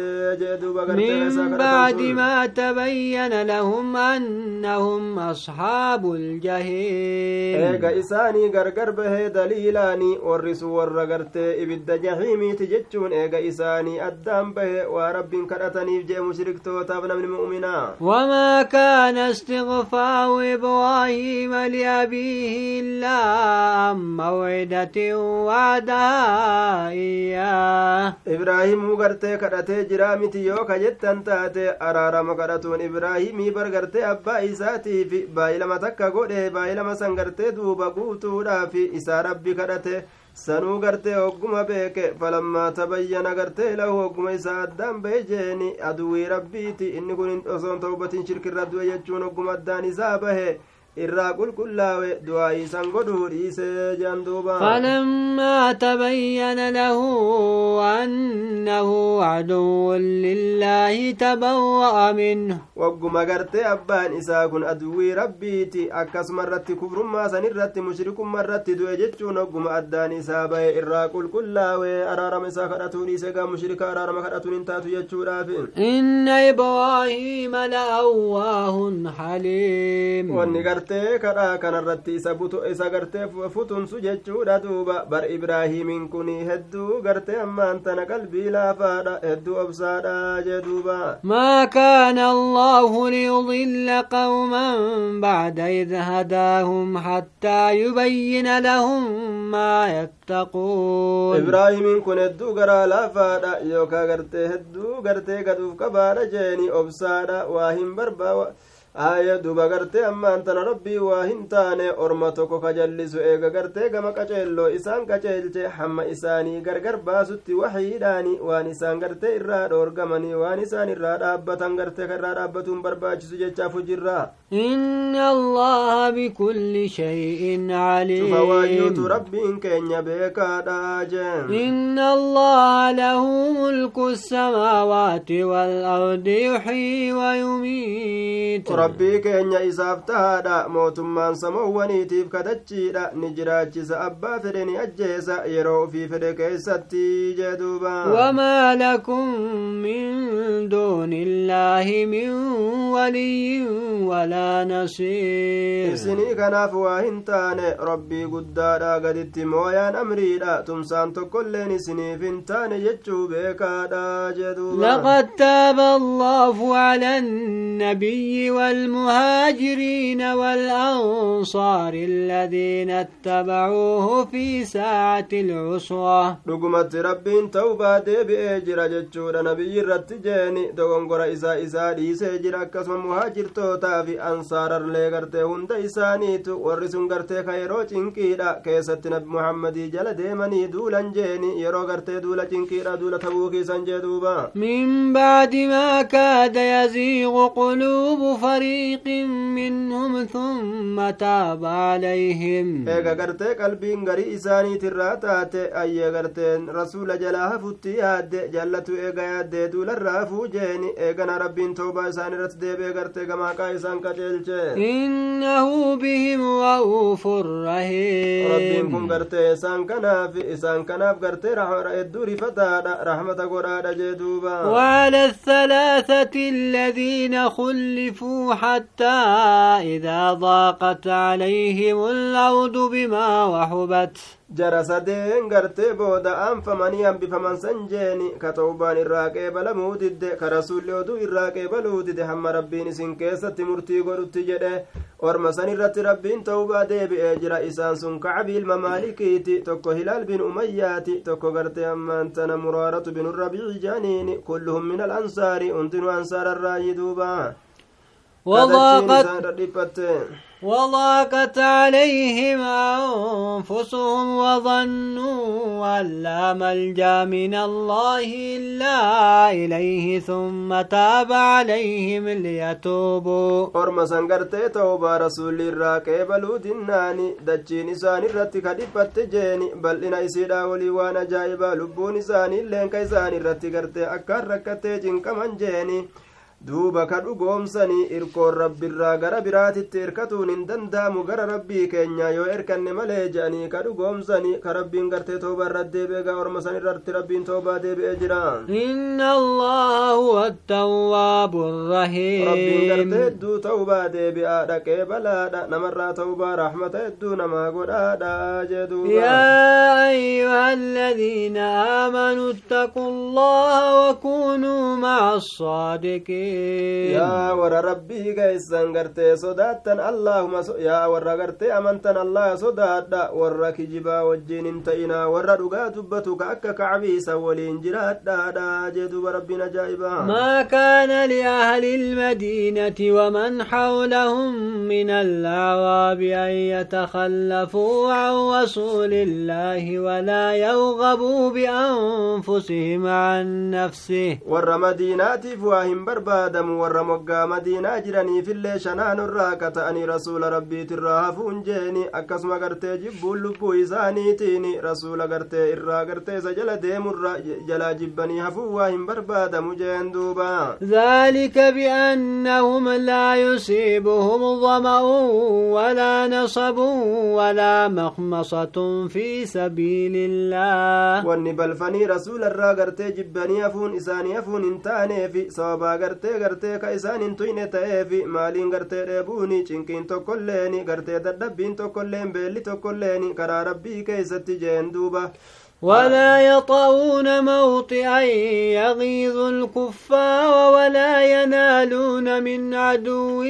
جدو من بعد ما تبين لهم أنهم أصحاب الجحيم. إيغا إساني غرغر به دليلاني ورسو ورغرتي ibidda jahiimiiti jechuun eega isaanii addaan bahe waa rabbiin kadhataniif jee mushriktootaaf namni mu'minaa wamaa kaana istigfaaru ibraahiima liabiihi illaa an mawcidatin wacdahaa iyyaah ibraahimuu gartee kadhatee jiraa miti yoo ka jettan taate araarama kadhatuun ibraahimii bar gartee abbaa isaatiif baay'ilama takka godhe baay'ilama san gartee duuba guutuudhaaf isaa rabbi kadhate sanuu gartee hogguma beeke falammaa tabayyana gartee lahu hogguma isaa addaan bahe jeeni aduwii rabbiiti inni kun osoon tawbatiin shirkirra du'e jechuun hogguma addaan isaa bahe irraa qulqullaawe du'aa'ii san godhuu dhiisee jean duuba فلما تبين له أنه عدو لله تبوأ منه wagguma gartee abbaan isaa kun aduwwii rabbiiti akkasuma irratti kufrummaa san irratti mushrikummaa irratti du'e jechuun wagguma addaan isaa bahe irraa qulqullaawee araarama isaa kadhatuu dhiise gaa mushrika araarama kadhatuun hin taatu jechuudhaaf inna ibraahiima la'awwaahun haliim wanni gartee kadhaa kanarratti isa butu isa gartee futunsu jechuudha duuba bar ibraahiimiin kun hedduu gartee ammaan tana qalbii laafaadha hedduu obsaadha jee duuba maa kaana الله ليضل قوما بعد إذ هداهم حتى يبين لهم ما يتقون إبراهيم كن هدو غرا لا فادا يوكا غرتي هدو غرتي قدوف كبارا جيني أبسادا واهم بربا aaya duba gartee ammaan tana rabbii waa hin taane orma tokko kajallisu eega gartee gama qaceelloo isaan qaceelche hamma isaanii gargar baasutti waxiidhaani waan isaan gartee irraa dhoorgamanii waan isaan irraa dhaabbatan gartee ka irraa dhaabbatuun barbaachisu jechaaf hujirraa inna allaha bikulli shay'in aliimcufa waayyuutu rabbiin keenya beekaadha jeen. Inna allaha lahu mulku samaawaati waalardi yuxyii wa yumiitu ربي كين إساف تهادا موت من سمواني تيف كدتشيدا نجراجس أبا فرني أجيسا يرو في فرق ستي جدوبا وما لكم من دون الله من ولي ولا nasiir isinii kanaaf waa hin taane rabbii guddaadha gaditti mooyaan amriidha tumsaan tokkoilleen isiniif hin taane jechuu beekaadha jedhuuba laqad taaba allaahu cala annabiyyi والمهاجرين والأنصار الذين اتبعوه في ساعة العصوة رقمة رب توبة دي بأجر جتشود نبي رتجاني دوغن قرى إسا إسا ليس أجر أكسم مهاجر توتا في أنصار اللي قرتي هند إساني تو ورسن قرتي خيرو جنكيرا كيست نب محمد جل ديماني دولا جيني يرو قرتي دولا جنكيرا دولا تبوكي سنجدوبا من بعد ما كاد يزيغ قلوب فل فريق منهم ثم تاب عليهم. ايغا غرتي قلبين غري اساني تراتات رسول جلاها فتي هاد جلتو ايغا يد دول الرافو جين ايغا ربين توبا اساني رت دي بي غرتي كما انه بهم واوف الرحيم ربين كون غرتي اسان كناف اسان كناف دوري فتا رحمتا قرادة جدوبا وعلى الثلاثة الذين خلفوا حتى إذا ضاقت عليهم الأرض بما وحبت. جرس دين قرتي بودا أم فمن ينبي فمن سنجيني. كتوبان الراقب لمودد كرسول يودو الراقب لودد هم ربي نسين كيسة مرتي قرد تجده ورمسان الرات ربي توبا دي بإجراء إسان سن كعبي الممالكيتي توكو هلال بن أمياتي توكو قرتي أمان تنمرارة بن الربيع جانيني كلهم من الأنصاري أنتن أنصار الرايدوبان وضاقت وضاقت عليهم أنفسهم وظنوا أن لا ملجأ من الله إلا إليه ثم تاب عليهم ليتوبوا. أرمى سنقرت توبى رسول الله كيبلو دناني دجي نساني رتك دفت جيني بل إنا إسيدا وليوانا جايبا لبو نساني لين كيساني رتك رتك أكار ركتك جنك من جيني. duuba ka dhugoomsanii irkoon rabbiirraa gara biraatitti erkatuun hin danda'amu gara rabbii keenya yoo erkanne malee je'anii ka dhugoomsanii ka rabbiin gartee toobaa deebi'eegaa orma san irratti rabbiin toobaa deebi'ee jira. Inna allahu attawwaabu rahiim. Rabbiin gartee hedduu toobaa deebi'aa dhaqee balaadha namarraa toobaa rahmata hedduu namaa godhaadha jedhuuba yaa ayyuha alladhiina aamanuu ittaquu allaha wakuunuu maca assaadiqiin يا ور ربي غيس انغرت سودات اللهم يا ور غرت امنت الله سودات ور كجبا وجين انتينا ور دغا دبتك اك كعبي سولين جرات دادا جد ربنا جايبا ما كان لأهل المدينة ومن حولهم من الأعراب أن يتخلفوا عن رسول الله ولا يرغبوا بأنفسهم عن نفسه. ور مدينة فواهم برباه warra moggaa madiinaa jiraniifillee shanaanurraa ka ta'anii rasuula rabbiitirraa hafuun jeeni akkasuma gartee jibbuun lubbuu isaaniitiin rasuula gartee irraa gartee isa jala deemurra jalaa jibbanii hafuun waa hin barbaadamu jeen duuba ذلك بأنهم لا يصيبهم ظمأ ولا نصب ولا مخمصة في سبيل الله wanni balfanii rasuula irraa gartee jibbanii hafuun isaanii hafuun hin taaneefi sababaa gartee gartee ka isaan hin tuyne ta'eefi maaliin gartee dheebuuni cinqiin tokkolleeni gartee dadhabbiin tokkolleen beelli tokkolleeni karaa rabbii keeysatti jeen duuba ولا يطؤون موطئا يغيظ الكفار ولا ينالون من عدو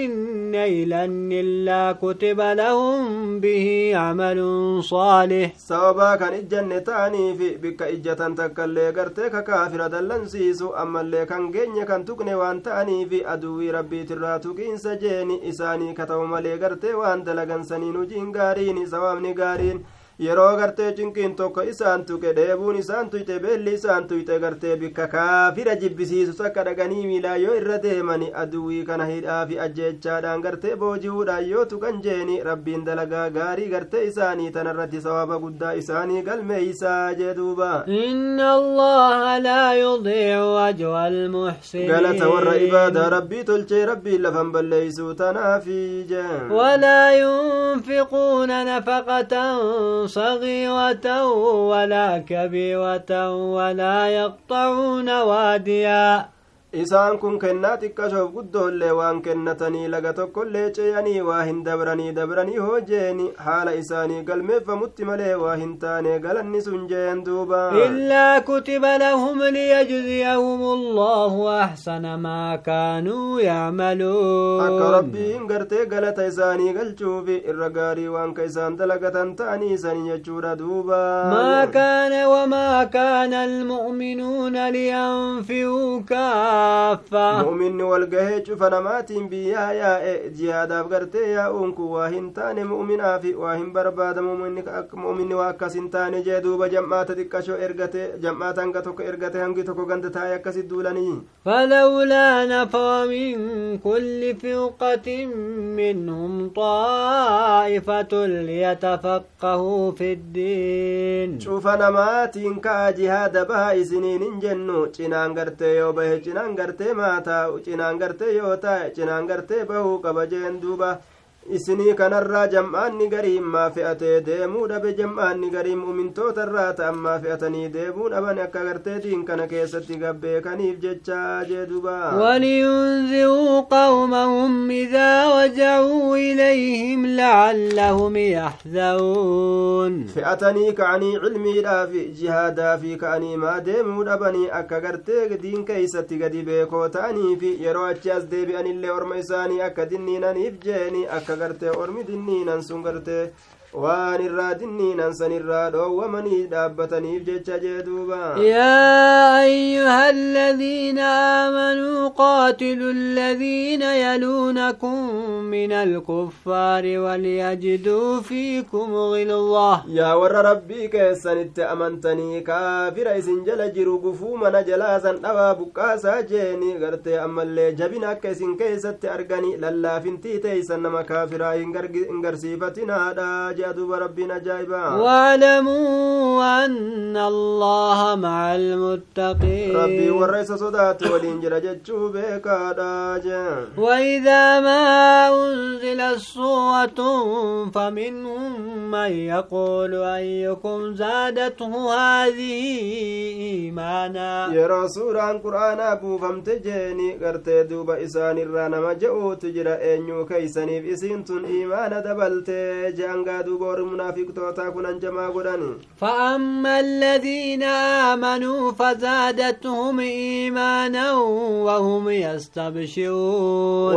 نيلا إلا كتب لهم به عمل صالح. سوابا كان إجن تاني في بك إجتان تك اللي قرتك كافر دلن أما اللي كان جن يكن تقني وان تاني في أدوي ربي تراتك إن سجيني إساني كتوما اللي قرتي وان دلقن سنين جين قارين سوابني قارين yeroo gartee cinqiin tokko isaan tuqe dheebuun isaan tuyxe beelli isaan tuyxe gartee bikka kaafira jibbisiisus akka dhaqanii miilaa yoo irra deemani aduwwii kana hidhaa fi ajjeechaadhaan gartee booji'uudhaan yoo tuqan jeeni rabbiin dalagaa gaarii gartee isaanii tanarratti sawaaba guddaa isaanii galmeeysaa jee duuba inna allaha laa yudiicu ajra almuxsiniin galata warra ibaadaa rabbii tolchee rabbiin lafan balleeysuu tanaafi jeen ولا ينفقون نفقة صغيرة ولا كبيرة ولا يقطعون واديا. Isaan kun kennaa xiqqashoof guddoollee waan kennatanii laga tokkollee ceeyanii waa hin dabranii dabranii hoojeeni haala isaanii galmeeffamutti malee waa hin taane galanni sun jeen duuba إلا كتب لهم ليجزيهم الله أحسن ما كانوا akka يعملون rabbiin gartee galata isaanii galchuufi irra gaarii waan ka isaan dalagatan ta'anii isanii jechuudha duuba ما كان وما كان المؤمنون لينفروا kaaffaa mu'minni walgahee cufa namaatiin biyyaa yaa'e jihaadaaf gartee yaa'uun kun waa hin taane mu'minaaf waa hin barbaada. Mu'minni waa akkas hin taane jee duuba jam'aata xiqqashoo ergate jam'aata hanga tokko ergate hangi tokko ganda taa'e akkasit duulanii. Falawlaa nafaa min kulli fiuqatin minhum xaa'ifatun liyatafaqqahuu fi ddiin cufa namaatiin ka'a jihaada baha isiniin hin jennu. Cinaan gartee yoo bahe cinaan gartee maataa cinaan gartee yoo taa'e cinaan gartee bahuu qaba jeen duuba isinii kanarraa jam'aanni gariin maa fe'atee deemuu dhabe jam'aanni gariin mu'mintoota irraa ta'an maa fe'atanii deemuu dhaban akka gartee diin kana keessatti gabbeekaniif jechaa jee duuba ولينذروا قومهم إذا رجعوا إليهم لعلهم يحذرون fe'atanii ka'anii cilmiidhaaf jihaadaa fi ka'anii maa deemuu dhabanii akka gartee diin keeysatti gadi beekoo ta'aniif yeroo achi as deebi'anillee orma isaanii akka dinniinaniif jeeni akka gartee ormi dinniinan sun gartee waan irraa dinniinan san irraa dhoowwamanii dhaabbataniif jecha jee duuba يا أيها الذين آمنوا قاتلوا الذين يلونكم من الكفار وليجدوا فيكم غلظة yaa warra rabbii keessanitti amantanii kaafira isin jala jiru gufuu mana jalaasan dhabaa buqqaasaa jeeni gartee ammallee jabina akka isin keessatti argani lallaafintii teeysan nama kaafiraa hin garsiifatinaadha duuba rabbiin ajaa'ibaa واعلموا أن الله مع المتقين sodaatu waliin jira jechuu beekaadha jeen وإذا ما أنزلت سورة فمنهم من يقول أيكم زادته هذه إيمانا suuraan qur'aanaa buufamte jeeni gartee duuba isaanirraa nama je'uutu jira eenyuu keeysaniif isiin tun iimaana dabalte je'angaa duuba warri munaafiqtootaa kunan jamaa godhani فأما الذين آمنوا فزادتهم إيمانا وهم يستبشرون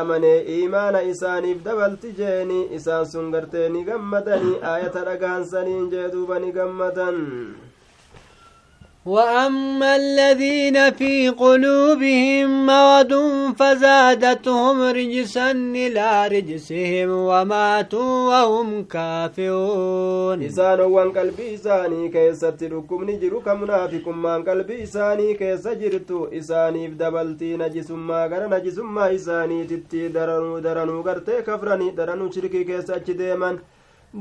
amane iimaana isaaniif dabalti jeeni isaan sun gartee ni gammadanii aayata dhagahansaniin jee duuba ni gammadan وأما الذين في قلوبهم مرض فزادتهم رجسا إلى رجسهم وماتوا وهم كافرون إسان وان قلبي إساني كيسة ركم نجر كمنافق من قلبي إساني كيسة جرتو إساني بدبلتي نجس ما غر نجس ما إساني تتي درنو درنو غرتي كفرني درنو شركي كيسة ديما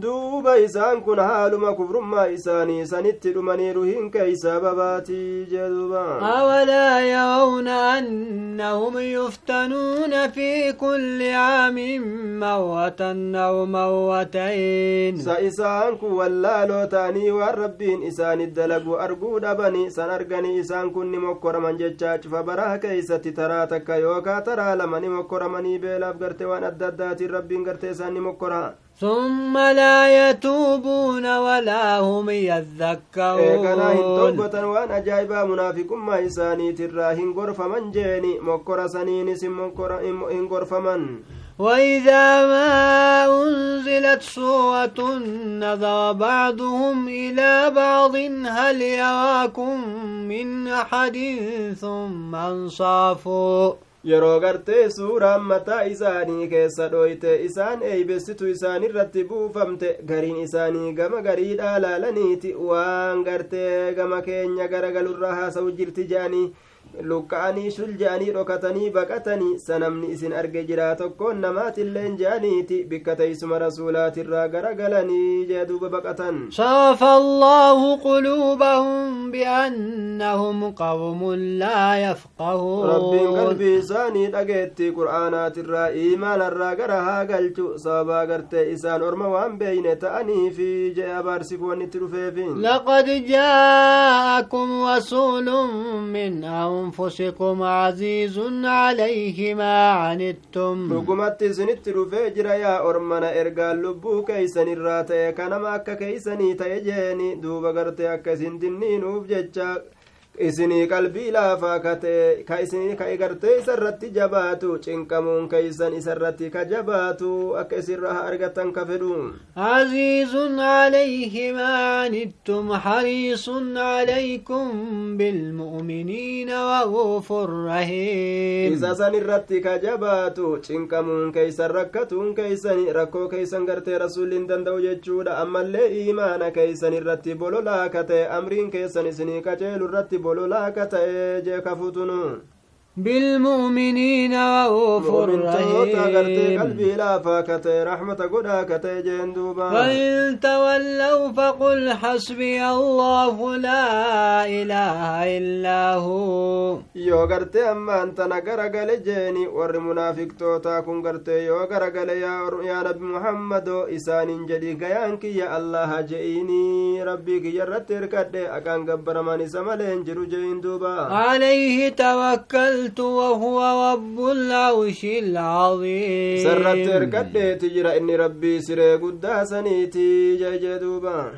duuba isaan kun haaluma kufrummaa isaanii sanitti dhumaniiru hin keeysa babaatii jeduba awalaa yarawna annahum yuftanuuna fi kulli caamin mawwatan aw mawwatayn sa isaan kun wallaaloo ta'anii waan rabbiin isaanit dalagu arguu dhabani san arganii isaan kun ni mokkoraman jechaa cufa baraa keeysatti taraa takka yookaa taraa lama ni mokkoramanii beelaaf garte waan adda addaatiin rabbiin gartee isaan ni mokkora ثم لا يتوبون ولا هم يذكرون. إيه كنا ما إساني تراه انقرف من جيني مقر سنين سم انقرف من وإذا ما أنزلت سورة نظر بعضهم إلى بعض هل يراكم من أحد ثم انصافوا yeroo gartee suuraan mataa isaanii keessa dhoyte isaan eeybessitu isaanirratti buufamte gariin isaanii gama garii dhaalaalaniiti waan gartee gama keenya garagalurraa haasa'u jirti jedhanii luqqa'anii shul je'anii dhokatanii baqatanii sanamni isin arge jira tokkoon namaatilleen je'aniiti bikka teeysuma rasuulaatirraa garagalanii jee duuba baqatan صرف الله قلوبهم بأنهم قوم لا يفقهون rabbiin qalbii isaanii dhageetti qur'aanaatirraa iimaanarraa gara haa galchu sababaa gartee isaan orma waan beeyne ta'aniifi jee abaarsifu wannitti dhufeefi لقد جاءكم رسول من أنفسكم عزيز عليه ما عنتم. رقمت زنت رفجر يا أرمنا إرقال لبو كيسن الرات يكنا ماك كيسن تيجيني دوبا غرت أكسن دنين وفججاك isinii qalbii laafaa kate ka isinii ka egartee isa irratti jabaatu cinqamuun keeysan isa irratti ka jabaatu akka isinirraa haa argatan ka fedhu عليه ما عنتم حريص عليكم بالمؤمنين رؤوف رحيم isa san irratti ka jabaatu cinqamuun keeysan rakkatuun keeysani rakkoo keeysan gartee rasuulli hin danda'u jechuudha ammallee iimaana keeysan irratti bololaa ka ta'e amriin keessan isinii qaceelu irratti bololaa ka ta'e jee kafutunu بالمؤمنين رؤوف رحيم. وإن تولوا فقل حسبي الله لا إله إلا هو. يو غرت أما أنت نقر قل ور منافق توتا كن يو غر قل يا رب محمد إسان جدي قيانك يا الله جئيني. ربك يرتر كده أكان قبر من سمالين جرو جين دوبا. عليه توكل قلت وهو رب العرش العظيم. سرت ركبت تجرى إني ربي سري قد سنيتي جاي جدوبا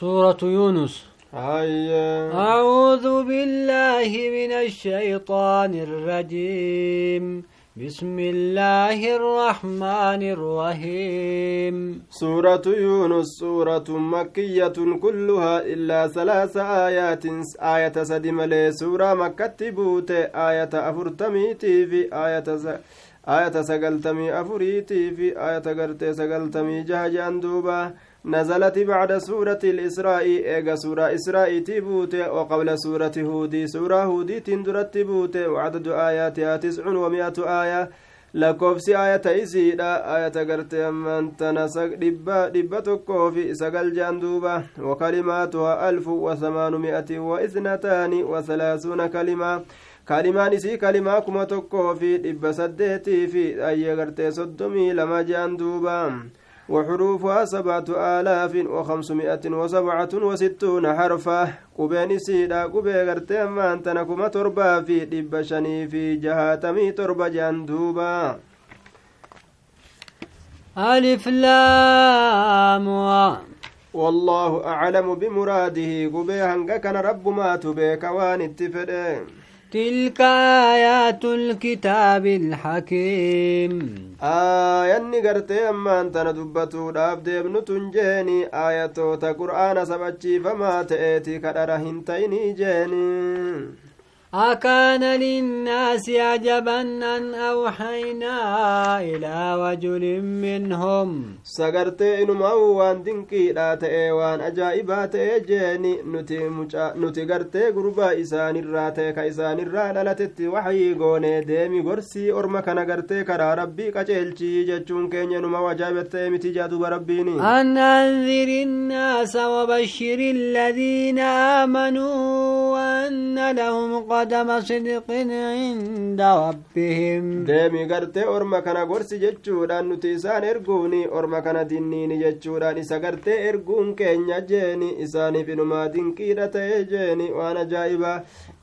سورة يونس. أعوذ بالله من الشيطان الرجيم. بسم الله الرحمن الرحيم. سورة يونس سورة مكية كلها إلا ثلاث آيات. آية سدملي سورة مكة بوت آية أفرتميتي في آية س... آية سقلتمي أفريتي في آية قرتي سقلتمي جهجان دوبا. نزلت بعد سورة الإسراء إيغا سورة إسراء تبوت وقبل سورة هودي سورة هودي تندرت تبوت وعدد آياتها تسع ومائة آية garte ammantana dhibba dhibba tokkoo fi sagal jaan duuba wakalimaatuha alfu wasamaanumi'atin wa isnataani wasalaasuuna kalimaa kalimaan isii kalimaa kuma tokkoo fi dhibba saddeetii fi ayyee gartee soddomii lama jaan duuba وحروفها سبعة آلاف وخمسمائة وسبعة وستون حرفا. قبين سيدا قبي غرتي أما أنت نكما تربا. في دبشني في جهاتمي تربا جندوبا ألف لام والله أعلم بمراده. قبي هنگا كان رب ما تبيك وان اتفده. تلك آيات الكتاب الحكيم. آية نقرتي أما أنت ندبتو لابد ابن تنجيني آية تقرآن سبتشي فما تأتي كدره انتيني جيني. أكان للناس عجبا أن أوحينا إلى رجل منهم. سغرتي إنما وان دنكي لا وان أجائبا تأي جيني. نتي, مجا نتي غرتي غربا إسان الراتي كإسان الرالة وحي غوني ديمي غرسي أرما كان غرتي كرا ربي كجيلشي جتشون كيني نما وجابت متي جادو ربيني أن أنذر الناس وبشر الذين آمنوا وأن لهم قد قدم صدق عند ربهم deemi gartee orma kana gorsi jechuudhaan nuti isaan erguuni orma kana dinniini jechuudhaan isa gartee erguun keenya jeeni isaaniif inumaa dinqiidha ta'e jeeni waan ajaa'ibaa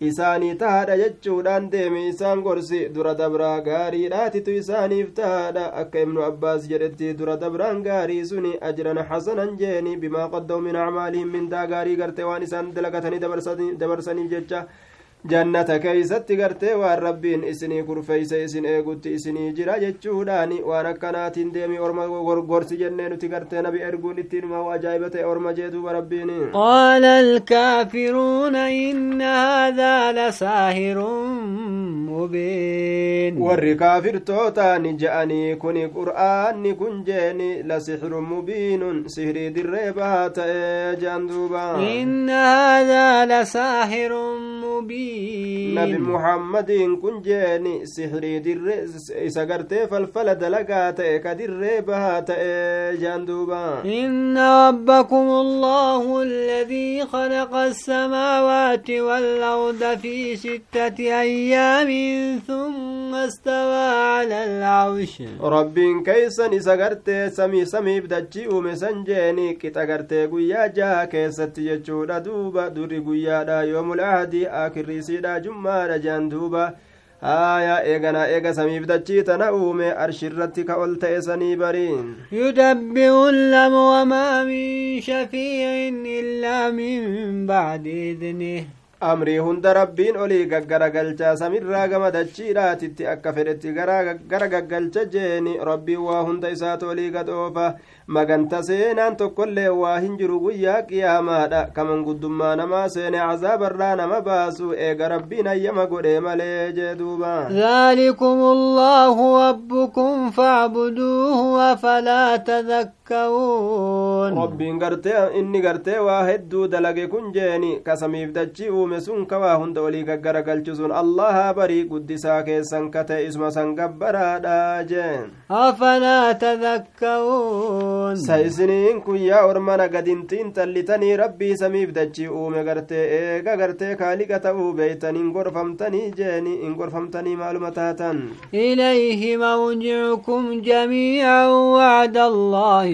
isaanii tahaadha jechuudhaan deemi isaan gorsi dura dabraa gaariidhaatitu isaaniif tahaadha akka ibnu abbaas jedhetti dura dabraan gaarii suni ajran hasanan jeeni bimaa qaddamu min acmaalihim mindaa gaarii gartee waan isaan dalagatanii dabarsaniif jecha jannata keeysatti gartee waan rabbiin isinii kurfeeyse isin eegutti isinii jira jechuudhaani waan akkanaatiin deemi orma gorsi jennee nuti gartee nabi erguun ittiinuma ajaa'iba ta'e orma jee duuba rabbiin qaala alkaafiruuna inna haadaa lasaahirun mubiin warri kaafirtootaani je'anii kuni qur'aanni kun jeeni lasixrun mubiinun sihrii dirree bahaa ta'e jean duuba inna haadaa lasaahirun mubiin nabi muhammadiin kun jeeni sihrii dirre isa gartee falfala dalagaa ta'e ka dirree bahaa ta'e jaan duuba inna rabbakum allahu alladii khalaqa السماوات والأرض في ستة أيام ثم استوى على العرش رب كيسا إسا سمي سمي بدجي ومسن جيني كتا قرتي قويا جا كيسا تيجودا دوبا دوري قويا دا يوم العهد آخر isiidha jummaadha jean duuba aayaa eeganaa eega samiif dachii tana uume arshirratti ka ol ta'e sanii bariin yudabbiru lamra maa min shafiicin illaa min bacdi idnih amrii hunda rabbiin olii gaggaragalchaa samirraa gama dachiidhaatitti akka fedhetti gara gaggalcha jeeni rabbiin waa hunda isaatu olii gadhoofa maganta seenaan tokkollee waa hin jiru guyyaa qiyaamaadha kaman guddummaa namaa seene cazaabarraa nama baasu eega rabbiin hayyama godhe malee jee duuba ذلكم الله ربكم فاعبدوه أفلا تذكرون rabbiin gartee inni gartee waa hedduu dalage kun jeeni kasamiif dachii uume sun ka waa hunda olii gaggaragalchu sun allaha barii guddisaa keessan kate isuma san gabbaraadha jeen أفلا تذكرون sa isiniin kun yaa ormana gadintiin xallitanii rabbii samiif dachii uume gartee eega gartee kaaliqa ta'uu beeytan hin gorfamtanii jeeni hin gorfamtanii maaluma taatan إليه مرجعكم جميعا وعد الله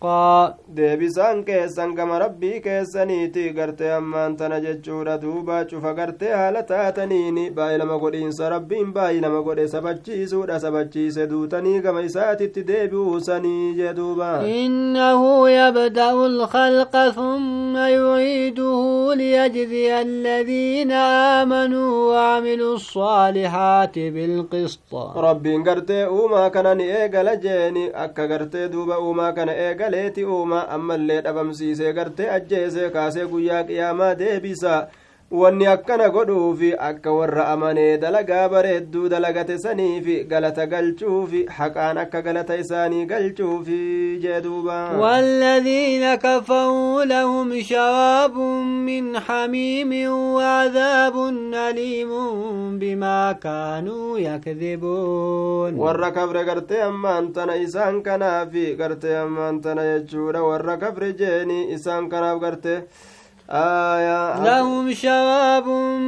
حقا deebisaan keessan gama rabbii keessaniiti gartee ammaan tana jechuudha duuba cufa gartee haala taataniini baay'ilama godhiinsa rabbiin baay'ilama godhe sabachiisuudha sabachiise duutanii gama isaatitti deebi'uusanii jee duuba إنه يبدأ الخلق ثم يعيده ليجزي الذين آمنوا وعملوا الصالحات بالقسط rabbiin gartee uumaa kana ni eegala jeeni akka gartee duuba uumaa kana eegaleeti uumaa ammallee dhabamsiisee gartee ajjeesee kaasee guyyaa qiyaamaa deebisa wanni akkana godhuufi akka warra amanee dalagaa bareedduu dalagate saniifi galata galchuufi haqaan akka galata isaanii galchuufi jee duuba والذين كفروا لهم شراب من حميم وعذاب أليم بما كانوا يكذبون warra kafre gartee ammaan tana isaan kanaafi gartee ammaan tana jechuudha warra kafre jeeni isaan kanaaf gartee آية. لهم شراب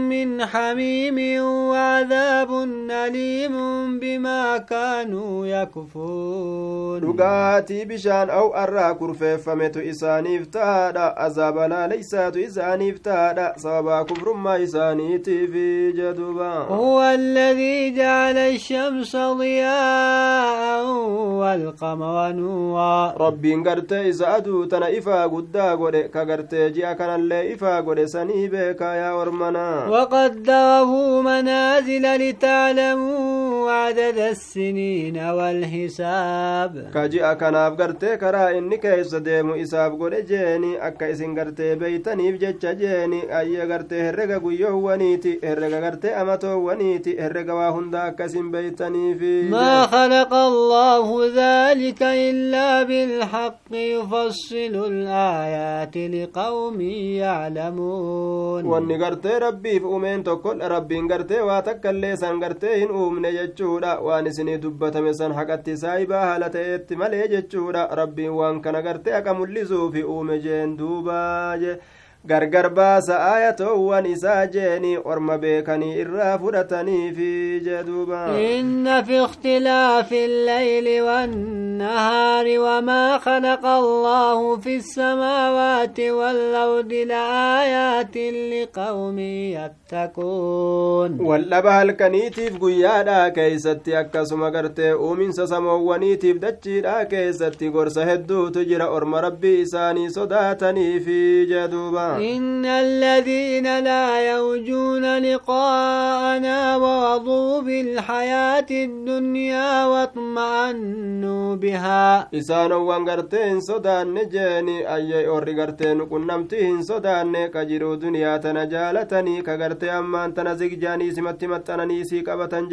من حميم وعذاب أليم بما كانوا يكفون رقاتي بشان أو أرى كرفي فمت إساني افتادا. أزاب لا تو إساني افتادا. صوابا كفر ما إساني تفي جدبا هو الذي جعل الشمس ضياء والقمر نورا. ربي انقرت إذا تنائفا قدا قد كقرت جي أكنا tokkollee ifaa godhe sanii beekaa yaa ormanaa لتعلموا عدد السنين والحساب. كجئ كناف غرتي كرا إني كيس ديمو قد جيني أكا إسن غرتي بيتنيف جتش جيني. أي غرتي هرقا قيوه ونيتي هرقا غرتي أمتو ونيتي هرقا واهندا أكسن بيتنيف ما خلق الله ذلك إلا بالحق يفصل الآيات لقوم يعلمون wanni gartee rabbiif uumeen tokko rabbiin gartee waa takka illee san gartee hin uumne jechuudha waan isinii dubbatame san haqatti saayibaa haala ta'eetti malee jechuudha rabbiin waan kana gartee haqa mul'isuufi uume jeen duubaa jee Gargar baasa aayatoowwan isaa jeeni orma beekanii irraa fudhataniifi jedhuuba inna fi ikhtilaafi illayli wannahaari wamaa khalaqa allaahu fi السماوات والأرض لآيات لقوم يتقون واللبا halkaniitiif guyyaadha keeysatti akkasuma gartee uuminsa samoowwaniitiif dachiidha keessatti gorsa hedduutu jira orma rabbii isaanii sodaataniifi jedhuuba إن الذين لا يوجون لقاءنا ورضوا بالحياة الدنيا واطمأنوا بها. إسان وانغرتين سودان نجاني أي أورغرتين كنمتين سودان نكجرو دنيا تنجالتني كغرتين أمان تنزق جاني سمت متنني سيكبتن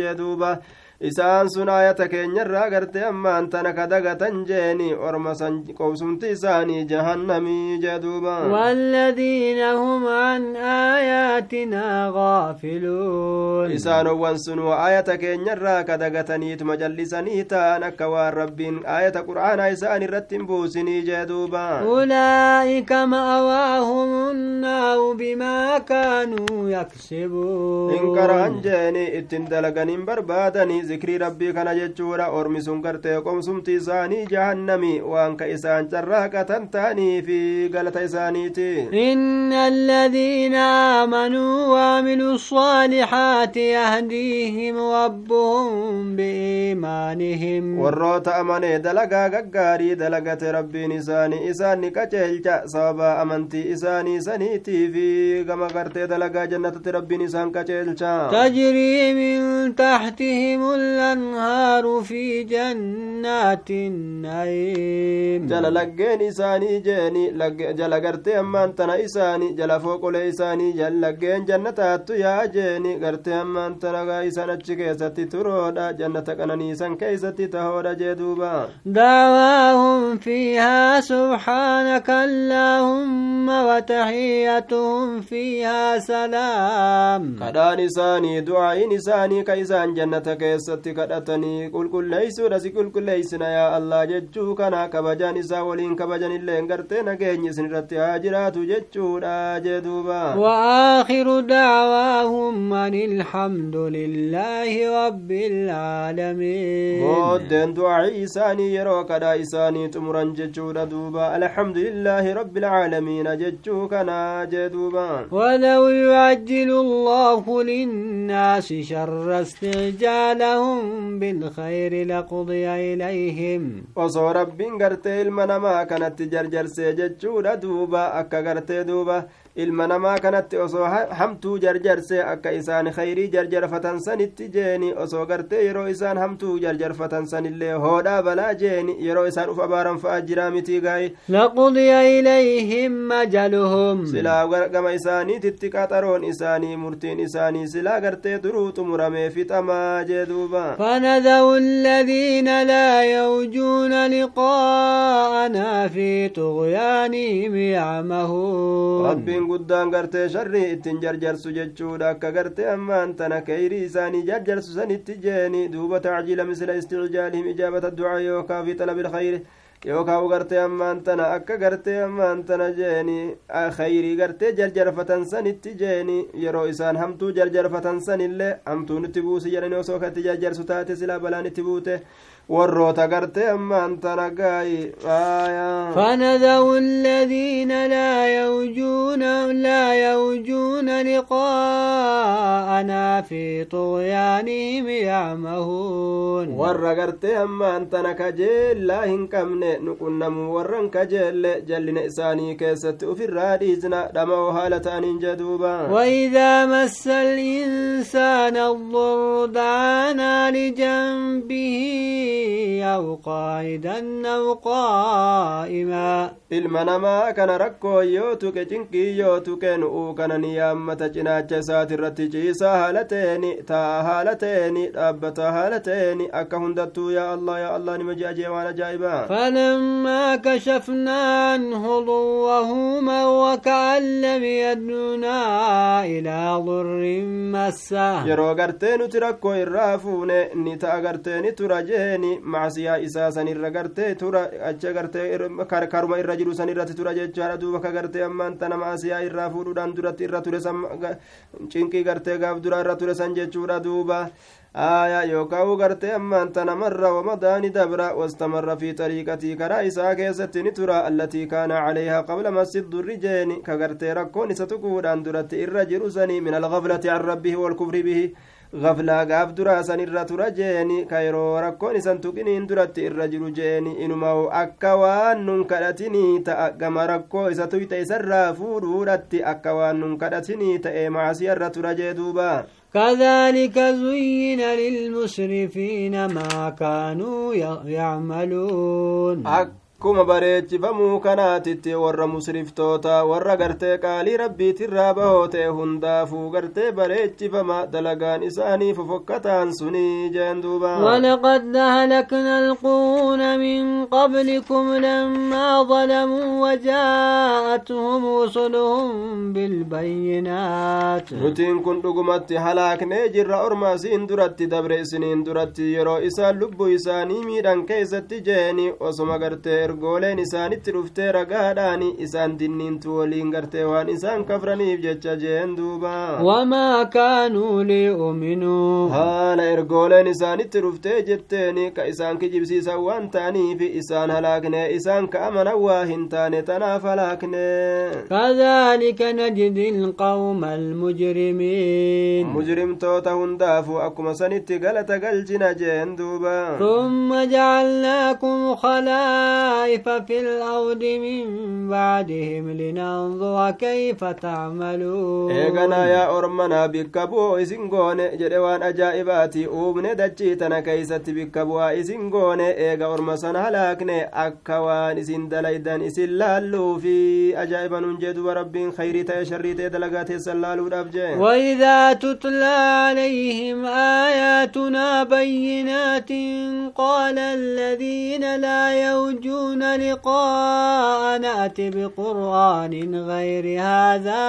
isaan sun ayata keenyarraa gartee ammaan tana kadagatan jeeni orma san qobsumti isaanii jahannamii jeduuba والذين هم عن آياتنا غافلون isaanowwan sun ayata keenyarraa kadagataniituma jallisanii ta'an akka waan rabbiin ayata qur'aanaa isaan irratti hin buusinii jeduuba أولئك مأواهم النار بما كانوا يكسبون in qara'an jeeni ittin dalaganiin barbaadanii zikrii rabbii kana jechuudha ormi sun gartee qomsumti isaanii jahannami waan ka isaan carraaqatan ta'anii fi galata isaaniiti إن الذين آمنوا وعملوا الصالحات يهديهم ربهم بإيمانهم warroota amanee dalagaa gaggaarii dalagate rabbiin isaanii isaan ni qaceelcha sababa amantii isaanii saniitii fi gama gartee dalagaa jannatatti rabbiin isaan qaceelcha تجري من تحتهم الأنهار في جنات النعيم isaanii jeeni jala gartee ammaan tana isaanii jala fooqolee isaanii jala laggeen jannataattu yaa jeeni gartee ammaan tana gaa isan achi keessatti turoodha jannata qananiisan keeysatti tahoodha jee duuba دعواهم فيها سبحانك اللهم وتحيتهم فيها سلام kadhaan isaanii du'aa'iin isaanii ka isaan jannata keessatti kadhatanii qulqulleeysuudha si qulqulleeysina yaa allah jechuu kana kabajaan isaa waliin kabajanilleen gartee nageenyi isin irratti haa jiraatu jechuudha jee duuba وآخر دعواهم أن الحمد لله رب العالمين booddeen du'aa'ii isaanii yeroo kadhaa isaanii xumuran jechuudha duuba rabbil caalamiina jechuu kana jee duuba ولو يعجل الله للناس شر لهم بالخير لقضي إليهم. وصو ربين قرتي المنما كانت جرجر سيجد شورة دوبا أكا قرتي دوبا ilma namaa kanatti osoo hamtuu jarjarsee akka isaan khayrii jarjarfatan sanitti jeeni osoo gartee yeroo isaan hamtuu jarjarfatan sanillee hoodhaa balaa jeeni yeroo isaan uf abaaran fa'a jiraa mitii gaayi لقضي إليهم أجلهم silaa gama isaaniititti qaxaroon isaanii murtiin isaanii silaa gartee duruu xumuramee fixamaa jee duuba فنذر الذين لا يرجون لقاءنا في طغيانهم يعمهون rabbiin guddaan gartee sharrii ittiin jarjarsu jechuudha akka gartee ammaan tana kayrii isaanii jarjarsu sanitti jeeni duuba tacjiila misla isticjaalihim ijaabata ducaa yookaa fi talabi ilkhayri yookaa gartee ammaan tana akka gartee ammaan tana jeeni khayrii gartee jarjarfatan sanitti jeeni yeroo isaan hamtuu jarjarfatan sanillee hamtuun itti buusi jedhani osoo katti jarjarsu taate silaa balaan itti buute warroota gartee ammaan tana gaayi فنذر الذين لا يرجون لا يرجون لقاءنا في طغيانهم يعمهون gartee ammaan tana kajeellaa hin qabne nuqunnamuu warran kajeelle jallina isaanii keessatti ufirraa dhiisna dhama'oo haala ta'aniin jeduuba وإذا مس الإنسان الضر دعانا لجنبه أو قائدا أو قائما. إلما نما كان ركو يوتوك جنكي يوتوك نؤو كان نيام تجنا جسات رتي جيسا هالتين تا هالتين أبتا هالتين أكا هندتو يا الله يا الله نمجي أجيوان جايبا فلما كشفنا عنه ضوهما وكأن لم يدنا إلى ضر مسا يرو غرتين تركو إرافون نتا غرتين ترجين معسي gartee ni tura jeeni macsiyaa isaa san irra gartee tura acha gartee karuma irra jiru san irratti tura jechaadha duuba ka gartee ammaan tana macsiyaa irraa fuudhuudhaan duratti irra ture san cinqii gartee gaaf dura irra ture san jechuudha duuba آية يوكاو غرتي أمان تنمر ومضان دبر واستمر في طريقتي كرا إساء كيست نترى التي كان عليها قبل مسجد الرجين كغرتي ركون ستكون أندرت الرجل سني من الغفلة عن ربه والكفر به gaflaa gaaf duraa san irra tura jeeni ka yeroo rakkoon isan tuqiniin duratti irra jiru jeeni inumaa'u akka waan nun kadhatinii ta'a gama rakkoo isa tuyxe isarraa fuudhuudhatti akka waan nun kadhatinii ta'e maasiyarra tura jee duuba كذلك زين للمسرفين ما كانوا يعملون akkuma bareechifamuu kanaatitti warra musriftoota warra gartee qaalii rabbiitirraa bahoo ta'e hundaafuu gartee bareechifama dalagaan isaanii fofokkataan sunii jeen duuba ولقد أهلكنا القرون من قبلكم لما ظلموا وجاءتهم رسلهم بالبينات nutiin kun dhugumatti halaaknee jirra orma isiin duratti dabre isiniin duratti yeroo isaan lubbuu isaanii miidhan keessatti jeeni osoma gartee ergooleen isaanitti dhuftee ragaadhaan isaan dinniintu waliin gartee waan isaan kafraniif jecha jeen duuba wamaa kaanuu liyu'minuu haala ergooleen isaanitti dhuftee jetteen ka isaan kijibsiisan waan ta'aniif isaan halaakne isaan ka amanan waa hin taane tanaaf halaakne كذلك نجزي القوم المجرمين mujrimtoota hundaafu akkuma sanitti galata galchina jeen duuba ثم جعلناكم الطائف في الأرض من بعدهم لننظر كيف تعملون. إيقنا يا أرمنا بكبو إزنقون جريوان أجائباتي أوبن دجيتنا كيست بكبو إزنقون إيقا أرمسنا هلاكنا أكوان إزن دليدان إزن لالو في أجائبا ننجد ورب خيري تيشري تيدلقاتي سلالو دفجين وإذا تتلى عليهم آياتنا بينات قال الذين لا يوجون يريدون لقاء نأت بقرآن غير هذا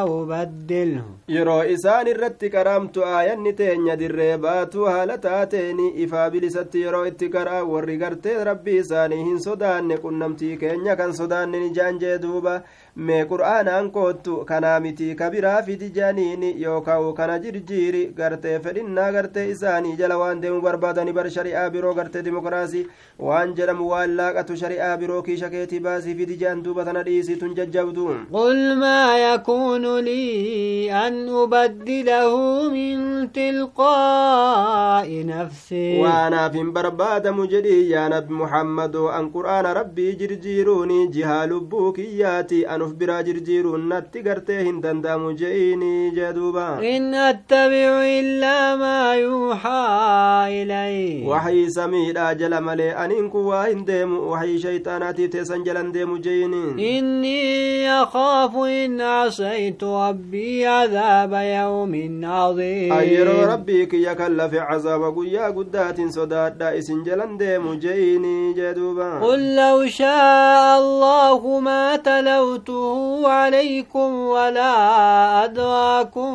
أو بدله. يرو إسان الرد كرام تؤايا نتين يدر باتوها لتاتيني إفا بلست يرو اتكرا ورقرت ربي سانيهن سودان. نكون نمتي كينيا كان سودان نجان جدوبا. Mee qur'aanaan koottu kanaa miti ka biraa fidi jaaniini yookaan kana jirjiiri gartee fedhinnaa gartee isaanii jala waan deemu barbaadani bar shari'aa biroo gartee dimokiraasii waan jedhamu waan laaqatu shari'aa biroo kiisha keetii baasii fidi jaan duuba tana dhiisitun jajjabdu قل ما يكون لي أن أبدله من تلقاء نفسي waanaaf hin barbaadamu jedhii yaa nabi muhammadoo an qur'aana rabbii jirjiiruuni jihaa lubbuu kiyyaati anuf biraa jirjiiruun natti gartee hin danda'amu je'iini jee duuba إن أتبع إلا ما يوحى إلي waxii samiidhaa jala malee aniin kun waa hin deemu waxii shayxaanaatiif teessan jalan deemu je'iini إني أخاف إن عصيت ربي عذاب يوم عظيم an yeroo rabbii kiyya kallafe cazaaba guyyaa guddaatiin sodaadha isin jalan deemu je'iini jee duuba قل لو شاء الله ما تلوته عليكم ولا أدراكم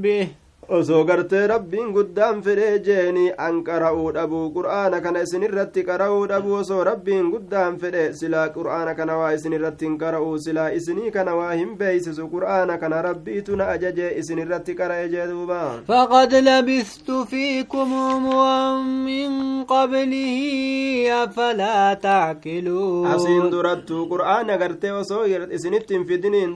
به osoo gartee rabbiin guddaan fedhee jeeni an qara'uu dhabuu qur'aana kana isin irratti qara'uu dhabuu osoo rabbiin guddaan fedhe silaa qur'aana kana waa isin irratti hin qara'uu silaa isinii kana waa hin beeysisu qur'aana kana rabbiitu na ajaje isin irratti qara'e jee duuba فقد لبثت فيكم عمرا من قبله أفلا تعقلون أسين درتو قرآن غرتي وصو إسنتين في دينين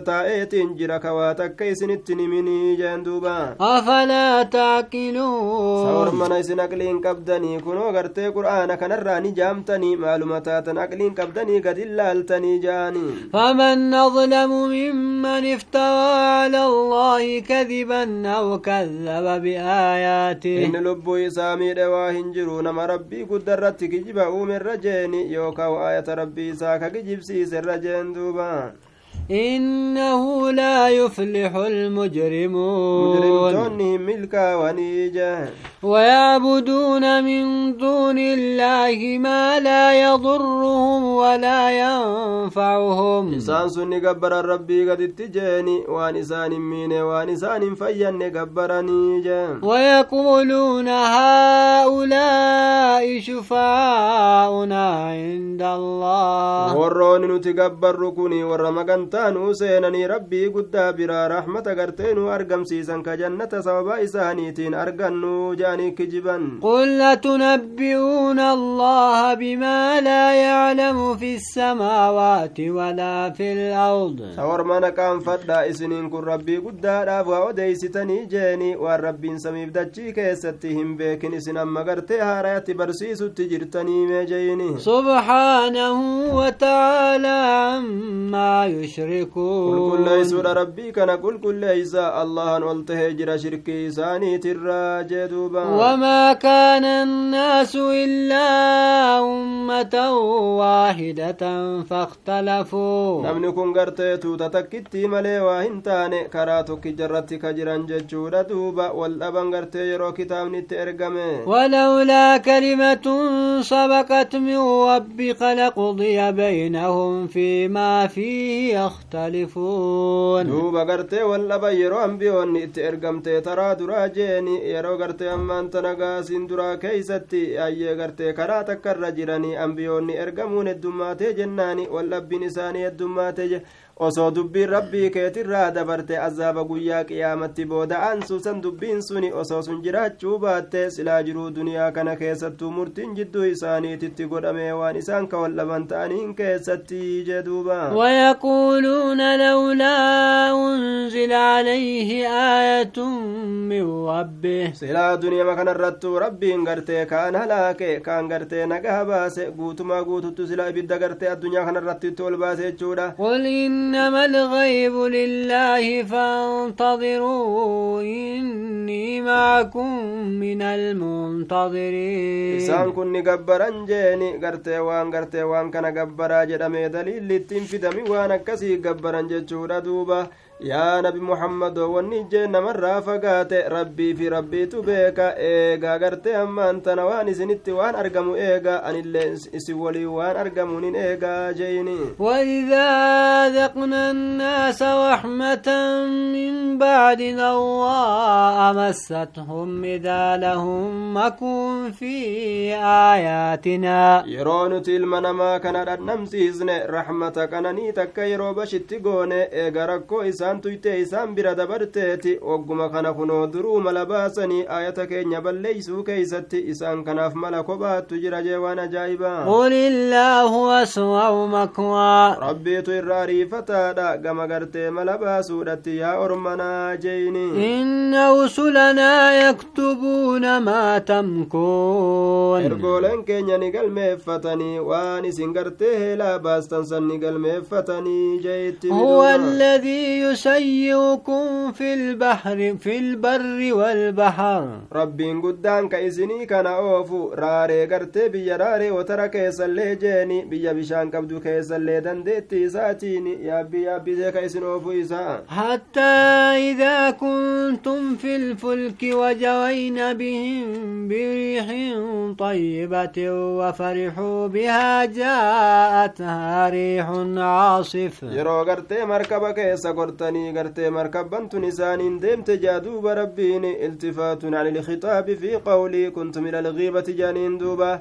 درتو قرآن كنان درتو زبنا ديرا أمري ديرتو إسن كيس تائتين جرا كواتك كيسنتين مني جندوبا أفلا تعقلون سور من إسن أقلين قبدني كنو غرتي قرآن كنراني جامتني معلوماتات أقلين قبدني قد اللالتني جاني فمن أظلم ممن افترى على الله كذبا أو كذب بآياته إن لبو إسامي دوا هنجرو نما ربي قدرت كجب أوم الرجين يوكا آية ربي ساكا كجب سيس الرجين دوبان إنه لا يفلح المجرمون. مجرمتونهم ملكا ونيجا ويعبدون من دون الله ما لا يضرهم ولا ينفعهم. إسان سن قبر ربي قد اتجاني وأن إسان مين وأن إسان فين قبرني جا ويقولون هؤلاء شفعاؤنا عند الله. ورون نتقبر ركني ورمقنت taanuu seenanii rabbii guddaa biraa rahmata garteenuu argamsiisan ka jannata sababa isaaniitiin argannu je'anii kijiban قل أتنبئون الله بما لا يعلم في السماوات ولا في الأرض kun rabbii guddaadhaaf waa odeeysitanii jeeni waan rabbiin samiif dachii keessatti hin beekin isin amma gartee haarayatti barsiisutti jirtanii mee jeyini سبحانه وتعالى عما يشركون qulqulleeysuudha rabbii kana qulqulleeysa allahan ol tahee jira shirkii isaaniitirraa jee duuba وما كان الناس إلا أمة واحدة فاختلفوا taane karaa tokkijarratti ka jiran jechuudha duuba wal dhaban gartee yeroo kitaabni itti ergame ولولا كلمة سبقت من ربك لقضي بينهم فيما فيه يختلفون duuba gartee wal dhaban yeroo ambiyoonni itti ergamte taraa duraa jeeni yeroo gartee ammaan tana gaasiin duraa keeysatti ayyee gartee karaa takkarra jiranii ambiyoonni ergamuun heddummaatee jennaani wal osoo dubbiin rabbii keetirraa dabarte azaaba guyyaa qiyaamatti booda ansuusan dubbiin suni osoo sun jiraachuu baatte silaa jiruu duniyaa kana keessattuu murtiin jidduu isaaniititti godhame waan isaan ka wal dhaban ta'aniin keessatti jeduuba ويقولون لولا أنزل عليه آية من ربه silaa duniyaa kanarrattu rabbiin gartee kaan halaake kaan gartee nagaha baase guutumaa guututtu silaa ibidda gartee addunyaa kanarratti itti ol baase jechuudha قل إنما الغيب لله فانتظروا إني معكم من المنتظرين. Yaa nabi muhammadoo wanni jee namarraa fagaate rabbii fi rabbiitu beeka eegaa gartee ammaan tana waan isinitti waan argamu eegaa anillee isin waliin waan argamuunin eegaa jeeyini وإذا أذقنا الناس رحمة من بعد ضراء مستهم إذا لهم مكن في yeroo nuti ilma namaa kana dhandhamsiisne rahmata qananii takka yeroo bashitti goone eega rakkoo isaan tuyte isaan bira dabarteeti wagguma kana kunoo duruu mala baasanii ayata keenya balleeysuu keeysatti isaan kanaaf mala kophaattu jira jee waan ajaa'ibaa قل الله أسوأ مكوى rabbiitu irraa riifataadha gama gartee mala baasuudhatti yaa ormanaa ergooleen keenya ni galmeeffatanii waan isin gartee heelaa baastan san ni galmeeffatanii jeetti يسيركم في البحر في البر والبحر. ربي قدان كايزني كان أوفو. راري قرتي بيا راري وترك يسلي جيني. بيا بشان كبدو كيسلي دندتي ساتيني يا بيا بي زي كايزن أوفو إزا. حتى إذا كنتم في الفلك وجوين بهم بريح طيبة وفرحوا بها جاءتها ريح عاصفة يرو غرتي مركبك يسكرتي gortanii gartee markabban tun isaaniin deemte jaaduuba rabbiin iltifaatun an ilkhixaabi fi qawlii kuntu min algiibati jaaniin duuba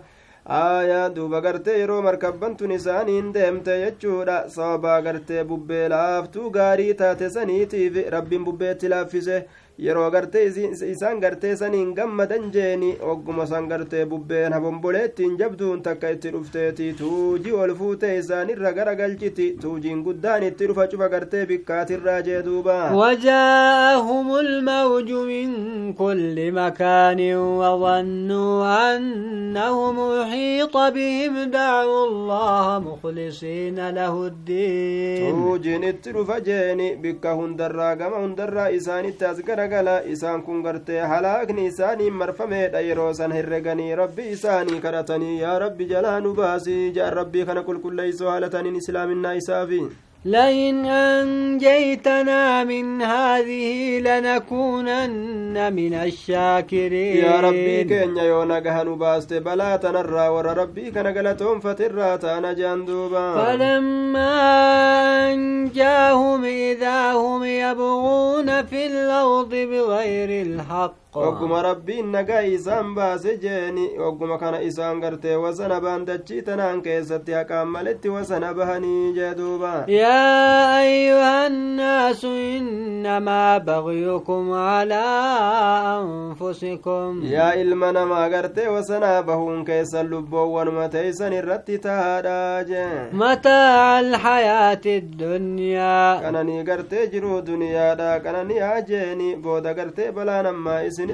aayaa duuba gartee yeroo markabban tun isaaniin deemte jechuudha sababaa gartee bubbee laaftuu gaarii taate saniitiif rabbiin bubbeetti laaffise yeroo gartee isaan gartee saniin gammadan jeeni ogguma san gartee bubbeen habomboleettiin jabduun takka itti dhufteeti tuujii ol fuutee isaanirra gara galchiti tuujiin guddaan itti dhufa cufa gartee bikkaatirraa jee duuba وجاءهم الموج من كل مكان وظنوا أنهم أحيط بهم دعوا الله مخلصين له الدين توجين اترف جيني بك هندرا كما هندرا إساني تازقر غلا إسان كن غرتي هلاكني إساني مرفمي دايرو سن هرغني ربي إساني كرتني يا ربي جلان باسي جاء ربي خنا كل كل ليسو هالتاني إسلامنا إسافي لئن أنجيتنا من هذه لنكونن من الشاكرين. يا ربي كن يونا قهنو باست بلا تنرى ور ربي كان قلتهم فترى تانا جاندوبا فلما أنجاهم إذا هم يبغون في الأرض بغير الحق ogguma rabbiin nagaa isaan baase jeeni ogguma kana isaan gartee wasana baandachii tanaan keessatti haqaan maletti wasana bahanii jee duuba yaa ayyuha annaasu innamaa bagyukum alaa anfusikum yaa ilma namaa gartee wasanaa bahuun keessan lubboowwanuma teeysan irratti tahaadha jee mataaca alxayaati addunyaa qananii gartee jiruu duniyaadha qananiyaa jeeni booda gartee balaan ammaa isin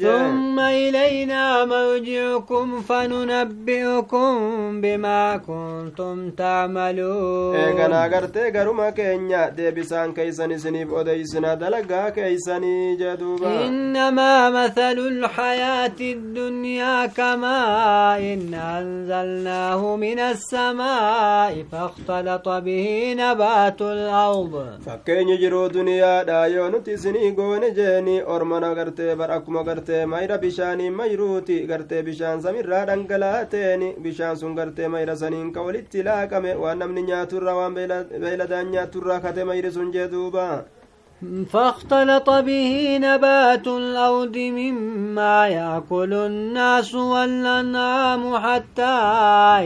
ثم إلينا مرجعكم فننبئكم بما كنتم تعملون. إيغانا غرتي غرما كينيا. ديبسان كيساني سنيف أوديسنا دلقا كيساني جدوبا. إنما مثل الحياة الدنيا كما إن أنزلناه من السماء فاختلط به نبات الأرض. فكين يجرو دنيا دا يونتي سني غوني جيني أرمنا gartee bar akkuma gartee mayra bishaanii mayruuti gartee bishaan samirraa dhangalaateeni bishaan sun gartee mayra saniin ka walitti laaqame waan namni nyaaturraa waan beeyladaan nyaaturraa kate mayri sun jee duubaa فاختلط به نبات الأرض مما يأكل الناس والأنعام حتى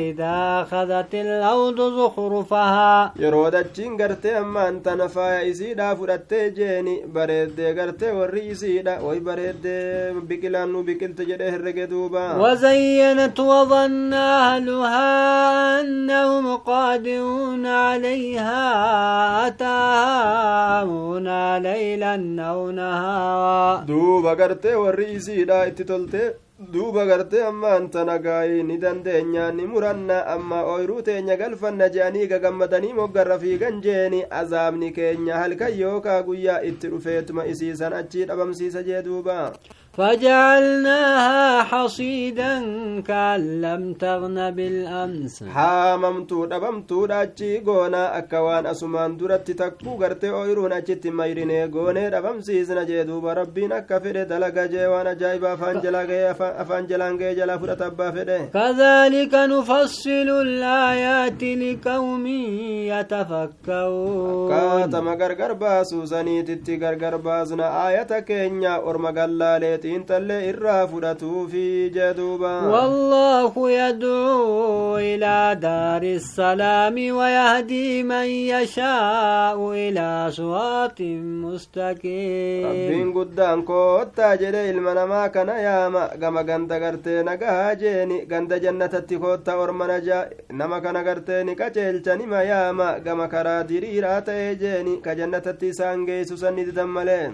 إذا أخذت الأرض زخرفها. يرودتشين غرتي أما أنت نفايا إسيدا فرتي جيني. بريد غرتي وري إسيدا وي بريد بكلانو بكلت جده الرقدوبا وزينت وظن أهلها أنهم قادرون عليها. أتاها أمرنا leylan aw nahaara duuba gartee warri isiidha itti toltee duuba gartee ammaan tana gaayii ni dandeenya ni muranna amma ooyiruu teenya galfanna je'anii gagammadanii moggarra fiigan jeeni azaabni keenya halkan yookaa guyyaa itti dhufeetuma isiisan achii dhabamsiisa jee duuba. فجعلناها حصيدا كأن لم تغن بالأمس. حاممتو دبمتو داچي غونا أكوان أسمان درت تكو غرتي أويرون أجت ميريني غوني دبم سيزنا جيدو بربين أكفر دلغا جيوانا جايبا فانجلا أفانجلان جلا فرطبا فده كذلك نفصل الآيات لقوم يتفكرون. كاتما غرغر باسو سنيتتي غرغر باسنا آية كينيا أرمى والله يدعو إلى دار السلام ويهدي من يشاء إلى صراط مستقيم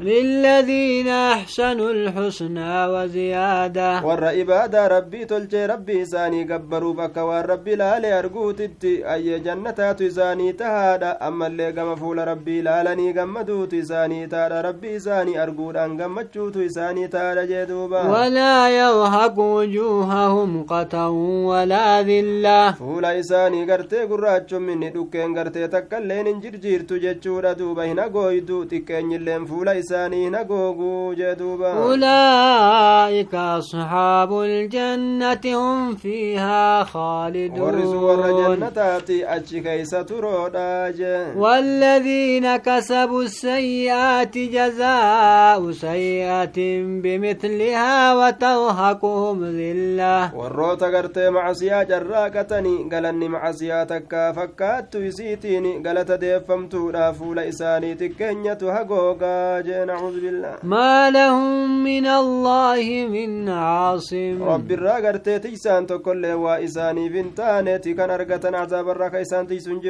للذين أحسنوا الحسنى الحسنى وزيادة. ور إبادة ربي تلجي ربي إساني قبروا بك والربي لا لأرقوت أي جنتات إساني تهادا. أما اللي قم فول ربي لا لني قمدوت إساني تادا. ربي إساني أرقود أن قمتشوت إساني تادا جدوبا. ولا يرهق وجوههم قتا ولا ذلة فول إساني قرتي قراتش مني. دكين قرتي تكالين انجرجيرتو جتشورا دوبا هنا قويدو تكين اللين فول إساني. هنا قوقو جدوبا. أولئك أولئك أصحاب الجنة هم فيها خالدون. والذين كسبوا السيئات جزاء سيئة بمثلها وترهقهم ذلة. والروت قرت مع سيا جراكة قالني مع سيا تكا فكات يسيتيني قالت ديفمت لافول إساني تكنية هقوقا نعوذ بالله. ما لهم من الله من عاصم. رب الرغر سانتو تقول وإساني بنتاني تيكان أرغتان عذاب الرغة إسان تيسون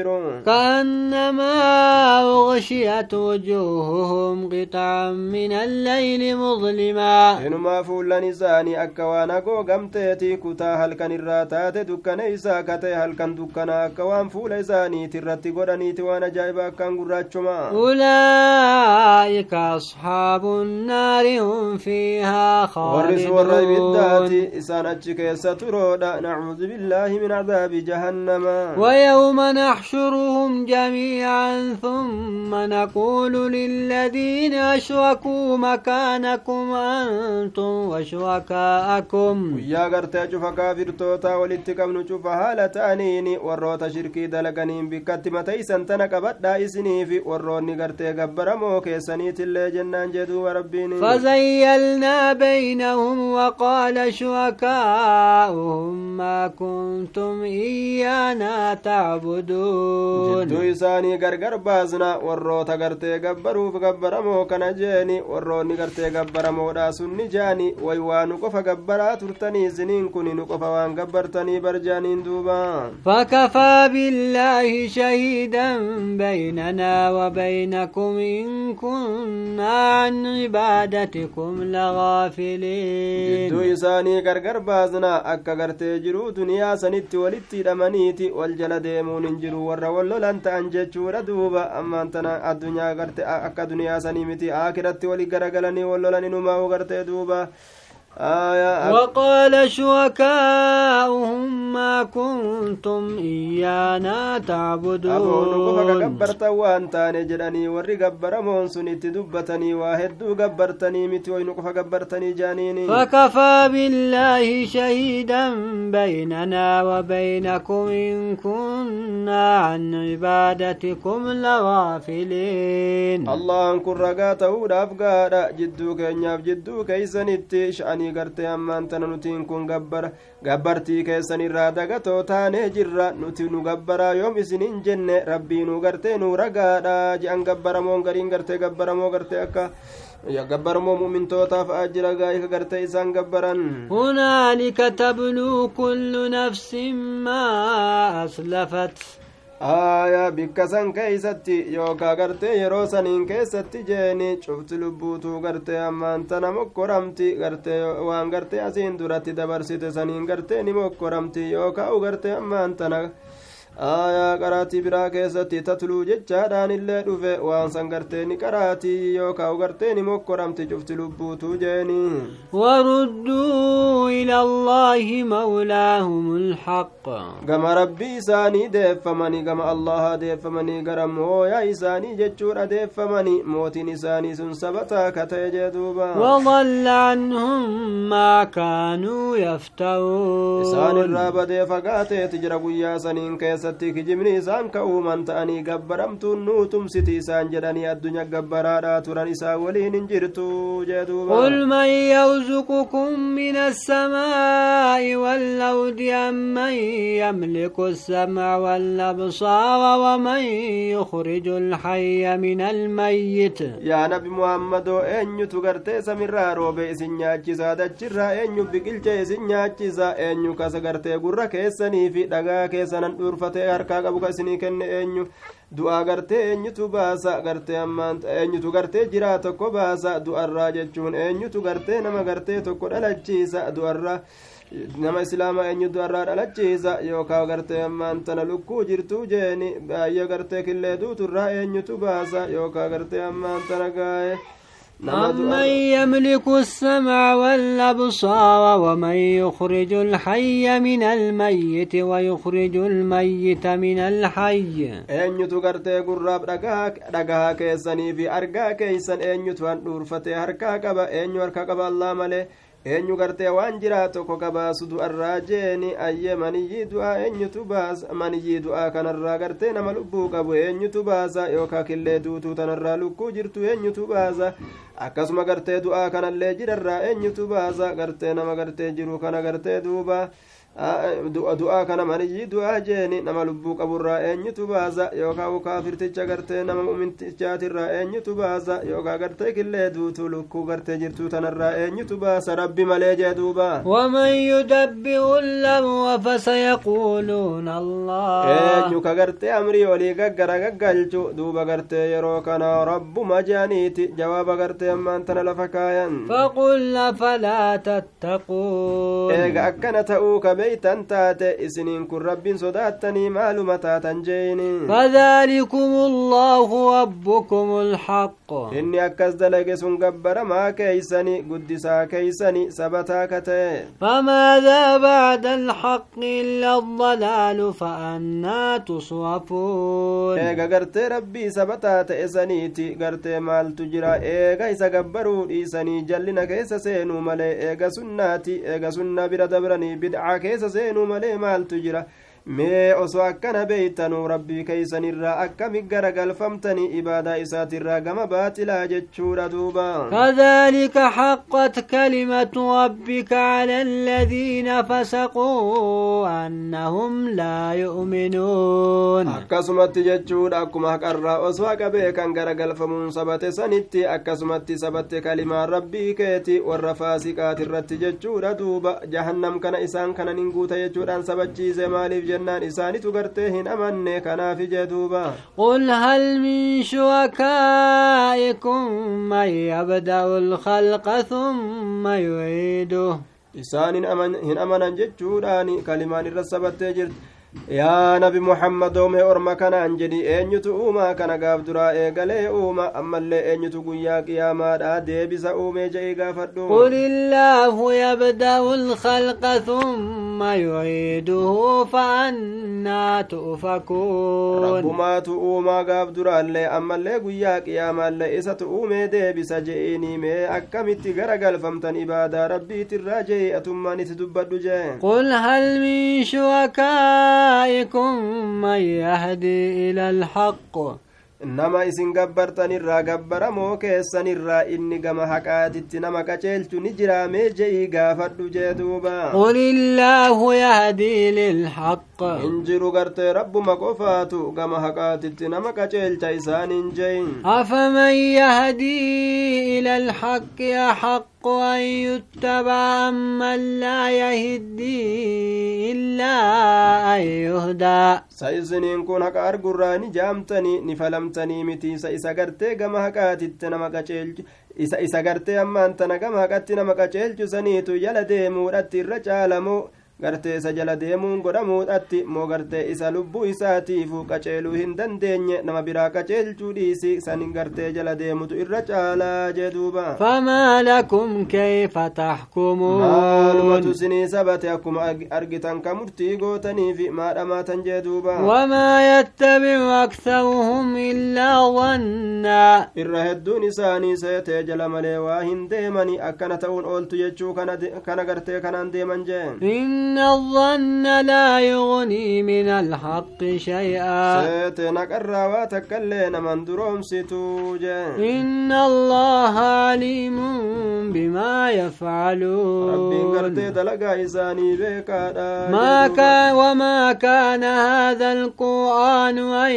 كأنما أغشيت وجوههم قطعا من الليل مظلما. إنما فولان إساني أكوانا قو قمتيتي كتا هل كان الراتات دكان إسا كتي هل كان دكان أكوان فول إساني ترتي قراني توانا جايبا كان قراتشما. أولئك أصحاب النار هم فيها فيها خالدون. إسان نعوذ بالله من عذاب جهنم. ويوم نحشرهم جميعا ثم نقول للذين أشركوا مكانكم أنتم وشركاءكم. يا غرت أشوف كافر توتا ولتكم نشوف حالة أنيني وروت شركي دلقنين بكتمة إسان تنكبت دائسني في وروني غرت أقبر سنيت اللي جنان جدو وربيني. فزيلنا فجعلنا بينهم وقال شركاؤهم ما كنتم إيانا تعبدون جدو إساني قرقر بازنا ورو تقرتي قبرو فقبر موكنا جاني ورو نقرتي قبر موراس نجاني ويوانو قفا قبرا ترتني زنين كوني نقفا وان قبرتني برجانين دوبان فكفى بالله شهيدا بيننا وبينكم إن كنا عن عبادتكم لغ jidduu isaanii gargar baasna akka gartee jiruu duniyaa sanitti walitti hidhamaniiti wal jala deemuun hin jiru warra wal lolan ta'an jechuudha duuba ammaan tana addunyaa garte akka duniyaa sanii miti aakiratti wali garagalanii آية. وقال شركاؤهم ما كنتم إيانا تعبدون. جراني وري قبر دبتني فكفى بالله شهيدا بيننا وبينكم إن كنا عن عبادتكم لغافلين. الله أنكر رقاته رفقا جدوك جدوك إيساني sha'anii gartee ammaan tana nutiin kun gabbara gabbartii keessanirraa dagatoo taanee jirra nuti nu gabbaraa yoom isin hin jenne rabbii nu gartee nu ragaadha je'an gabbaramoon gariin gartee gabbaramoo gartee akka gabbaramoo mu'mintootaaf ajjira gaa'ika gartee isaan gabbaran هنالك تبلو كل نفس ما أسلفت aayaa bikka san keeysatti yookaa gartee yeroo saniin keessatti jeeni cufti lubbuutuu gartee ammaan tana mokkoramti gartee waan gartee asiin duratti dabarsite saniin gartee ni mokkoramti yookaa u gartee ammaan tana aayaa qaraatii biraa keessatti tatluu jechaadhaan illee dhufe waan san gartee ni qaraatii yookaa u gartee ni mokkoramti cufti lubbuutuu jeeni وردوا إلى الله مولاهم الحق gama rabbii isaanii deeffamanii gama allaha deeffamanii gara mooyaa isaanii jechuudha deeffamanii mootiin isaanii sun sabataa ka ta'e jee duuba وضل عنهم ما كانوا isaan يفترون irraa badee fagaateeti jira guyyaa saniin keessatti kijibni isaan ka uuman ta'anii gabbaramtuun nuu tumsiti isaan jedhanii addunyaa gabbaraadhaa turan isaan waliin hin jirtu jee duuba قل من يرزقكم من السماء والأرض أمن يملك السمع والأبصار ومن يخرج الحي من الميت yaa nabi muhammadoo eenyutu gartee samirraa roobe isin nyaachisaa dachirraa eenyu biqilche isin nyaachisa eenyu kasa gartee gurra keessanii fi dhuurfatee harkaa qabu ka isinii kenne eenyu du'aa gartee eenyutu baasa gartee ammaan eenyutu gartee jiraa tokko baasa du'arraa jechuun eenyutu gartee nama gartee tokko dhalachiisa du'arraa nama islaamaa eenyu du'arraa dhalachiisa yookaan gartee ammaan tana lukkuu jirtuu jeeni baay'ee gartee killee duuturraa eenyutu baasa yookaan gartee ammaan tana gaa'e نعم. أمن يملك السمع والأبصار ومن يخرج الحي من الميت ويخرج الميت من الحي. أن يتغرت قرب رقاك رقاك يسني في أرقاك يسن أن يتوان نور فتي أرقاك أن يرقاك الله ملي eenyu gartee waan jiraa tokko kabaasu du'arraa jeeni ayyee maniyyii du'aa eenyutu baasa maniyyii du'aa kanarraa gartee nama lubbuu qabu eenyutu baasa yookaa killee duutuu tanarraa lukkuu jirtu eenyutu baasa akkasuma gartee du'aa kanallee jirarraa eenyutu baasa gartee nama gartee jiru kana gartee duuba du'aa kana maniyyi du'aa jeeni nama lubbuu qaburraa eenyutu baasa yookaan ukaa firticha gartee nama mumintichaatirraa eenyutu baasa yookaan gartee killee duutu lukkuu gartee jirtuu tanarraa eenyutu baasa rabbi malee jee duuba. waman yudabbiru lamwa fasayaquuluuna allah. eenyu ka gartee amrii olii gaggara gaggalchu duuba gartee yeroo kana rabbuma jeaniiti jawaaba gartee ammaan tana lafa kaayan. faqul afalaa tattaquun. eega akkana ta'uu kabee taate isiniin kun rabbiin sodaattanii maaluma taatan jeeni فذلكم الله ربكم الحق akkas dalage sun gabbaramaa keeysani guddisaa keeysani sabataa ka ta'e فماذا بعد الحق إلا الضلال فأنا تصرفون gartee rabbii sabataa ta'e saniiti gartee maaltu jira eega isa gabbaruu dhiisanii jallina keessa seenuu malee eega sunnaati eega sunnaa bira dabranii bid'aa keessa seenuu malee maaltu jira mee osoo akkana beeytanuu rabbii keeysanirraa akkami garagalfamtanii ibaadaa isaatirraa gama baaxilaa jechuudha duuba. Kadhalika haqqat kalimatu rabbika ala aladiina fasaquu annahum laa yu'minuun akkasumatti jechuudha akkuma haqarraa osoo haqa beekan gara galfamuun sabate sanitti akkasumatti sabatte kalimaan rabbii keeti warra faasiqaatirratti jechuudha duuba. Jahannam kana isaan kanan hin guuta jechuudhaan sabachiise maaliif jennaan isaanitu gartee hin amanne kanaaf ije duuba قل هل من شركائكم من يبدأ الخلق ثم يعيده isaan hin amanan jechuudhaan kalimaan irra sabattee jirti yaa nabi muhammadoo mee orma kanaan jedhi eenyutu uumaa kana gaaf duraa eegalee uuma ammallee eenyutu guyyaa qiyaamaadha? Deebisa uumee jedhi gaafadhu. qul illaahu yabda'u lkhalqa thumma yuciiduhu faannaa tu'fakuun rabbumaatu uumaa gaaf duraallee ammallee guyyaa qiyaamaallee isatu uumee deebisa je'iinii mee akkamitti garagalfamtan ibaadaa rabbiitirraa je'ii atummaan itti dubbadhu jee qul hal min shuwakaa أولئكم من يهدي إلى الحق. إنما إسن قبر تنرى قبر موك سنرى إني قم حقات إتنما كتيل تنجرى ميجي قافر جيدوبا قل الله يهدي للحق. إنجر قرت رب مكوفات قم حقات إتنما كتيل تيسان إنجين. أفمن يهدي إلى الحق يا حق الحق أحق أن يتبع أمن لا يهدي إلا أن يهدى sa isiniin kun haqa argurraa ni jaamtanii ni falamtanii miti isa isa gartee gama haqaatitti nama qaceelchu isa isa gartee ammaan tana gama haqatti nama qaceelchu saniitu jala deemuudhatti irra caalamoo gartee isa jala deemuun godhamuudhatti moo gartee isa lubbuu isaatiifu qaceeluu hin dandeenye nama biraa qaceelchuu dhiisi sanin gartee jala deemutu irra caalaa jee duuba فما لكم كيف maalumatu تحكمون isinii sabate akkuma argitan ka murtii gootaniifi maadhamaatan jee duuba وما يتبع أكثرهم إلا ظنا irra hedduun isaanii seetee jala malee waa hin deemani akkana ta'uun ooltu jechuu kana gartee kanaan deeman jee إن الظن لا يغني من الحق شيئا. سيتنا كرواتك اللين من دروم ستوجين إن الله عليم بما يفعلون. ربي قرتي دلقا إساني بيكا ما كان وما كان هذا القرآن أن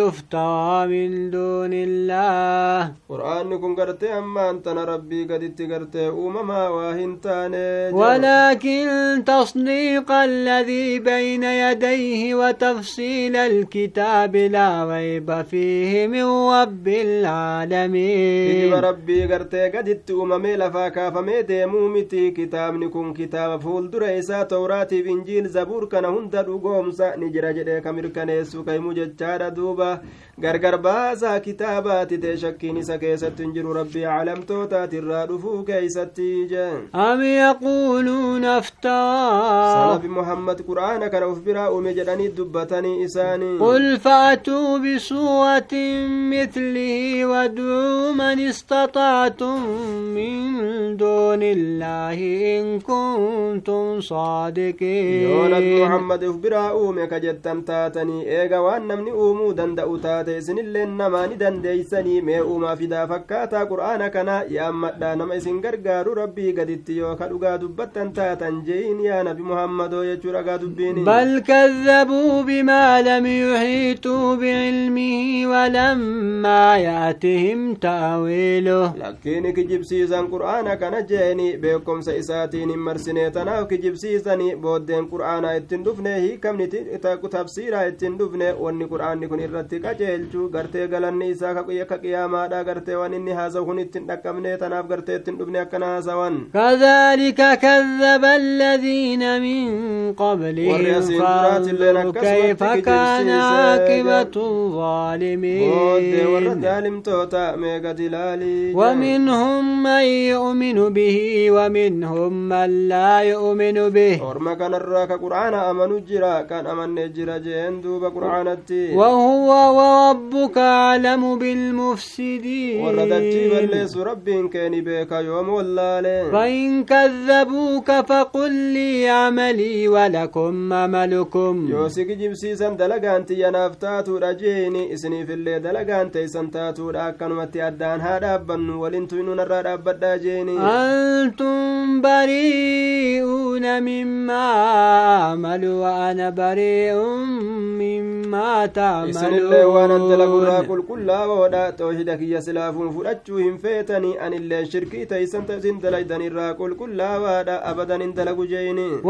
يفتى من دون الله. قرآن كن قرتي أما أنت ربي قد اتقرتي أمما واهنتاني. ولكن تصدق التفريق الذي بين يديه وتفصيل الكتاب لا ريب فيه من رب العالمين. ربي قرتي قد التؤممي لفا كافمي ديمو متي كتابني كن كتاب فول دريسا توراتي بنجيل زبور كان هند رقومسا نجرى جدي كمير كنيسو كيمو جتشارا دوبا gargar baasaa kitaabaati tee shakkiin isa keessatti hin jiru rabbii calamtootaati irraa dhufuu keeysatti je am qur'aana kana uf biraa uume jedhanii dubbatanii isaanii qul fa'atuu bisuuratin مثله وادعوا من استطعتم من دون الله إن كنتم صادقين يونت محمد افبرا أومي كجتن تاتني إيغا وان نمني أومو دندأ تاتي سنلين نماني دنديسني مي أوما فدا فكاتا قرآن كنا يا أمدا نما إسن غرغارو ربي قدت يوكا دقا دبتن تاتن جين يا نبي محمد يجور أغا دبيني. بل كذبوا بما لم يحيطوا بعلمه ولما يأتهم تأويله. لكن كجبسيزا قرآن كان جيني بكم سيساتين مرسني تناو كجبسيزني بودين قرآن اتن دفنه هي كم تفسيرا اتن دفنه واني قرآن كن irratti qajeelchu gartee galanni isaa akka qiyaamaadha gartee waan inni haasawu kun ittin dhaqqabne tanaaf gartee ittin dhufne akkana haasawan كذلك كذب الذين من قبلهم فانظر كيف كان عاقبة الظالمين. ومنهم من يؤمن به ومنهم من لا يؤمن به. وهو وربك أعلم بالمفسدين. فإن كذبوك فقل لي عملي ولكم عملكم يوسك جبسي سن دلغانت يا نافتاتو رجيني اسني في اللي دلغانت سنتاتو راكن واتي ادان هذا بن ولنتو ينون الرادا بداجيني أنتم بريئون مما عمل وأنا بريء مما تعمل اسني اللي وأنا دلغو راكل كلا ودا توحدك يا سلاف فرچوهم فيتني ان اللي شركي تيسن تزين دلغدني راكل كلا ودا ابدا ان دلغو جيني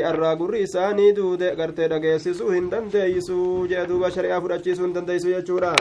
shari'arraa gurri isaanii duude gartee dhageessisuu hin dandeeysuu jee duuba shari'aa fudhachiisuu hin dandeeysu jechuudha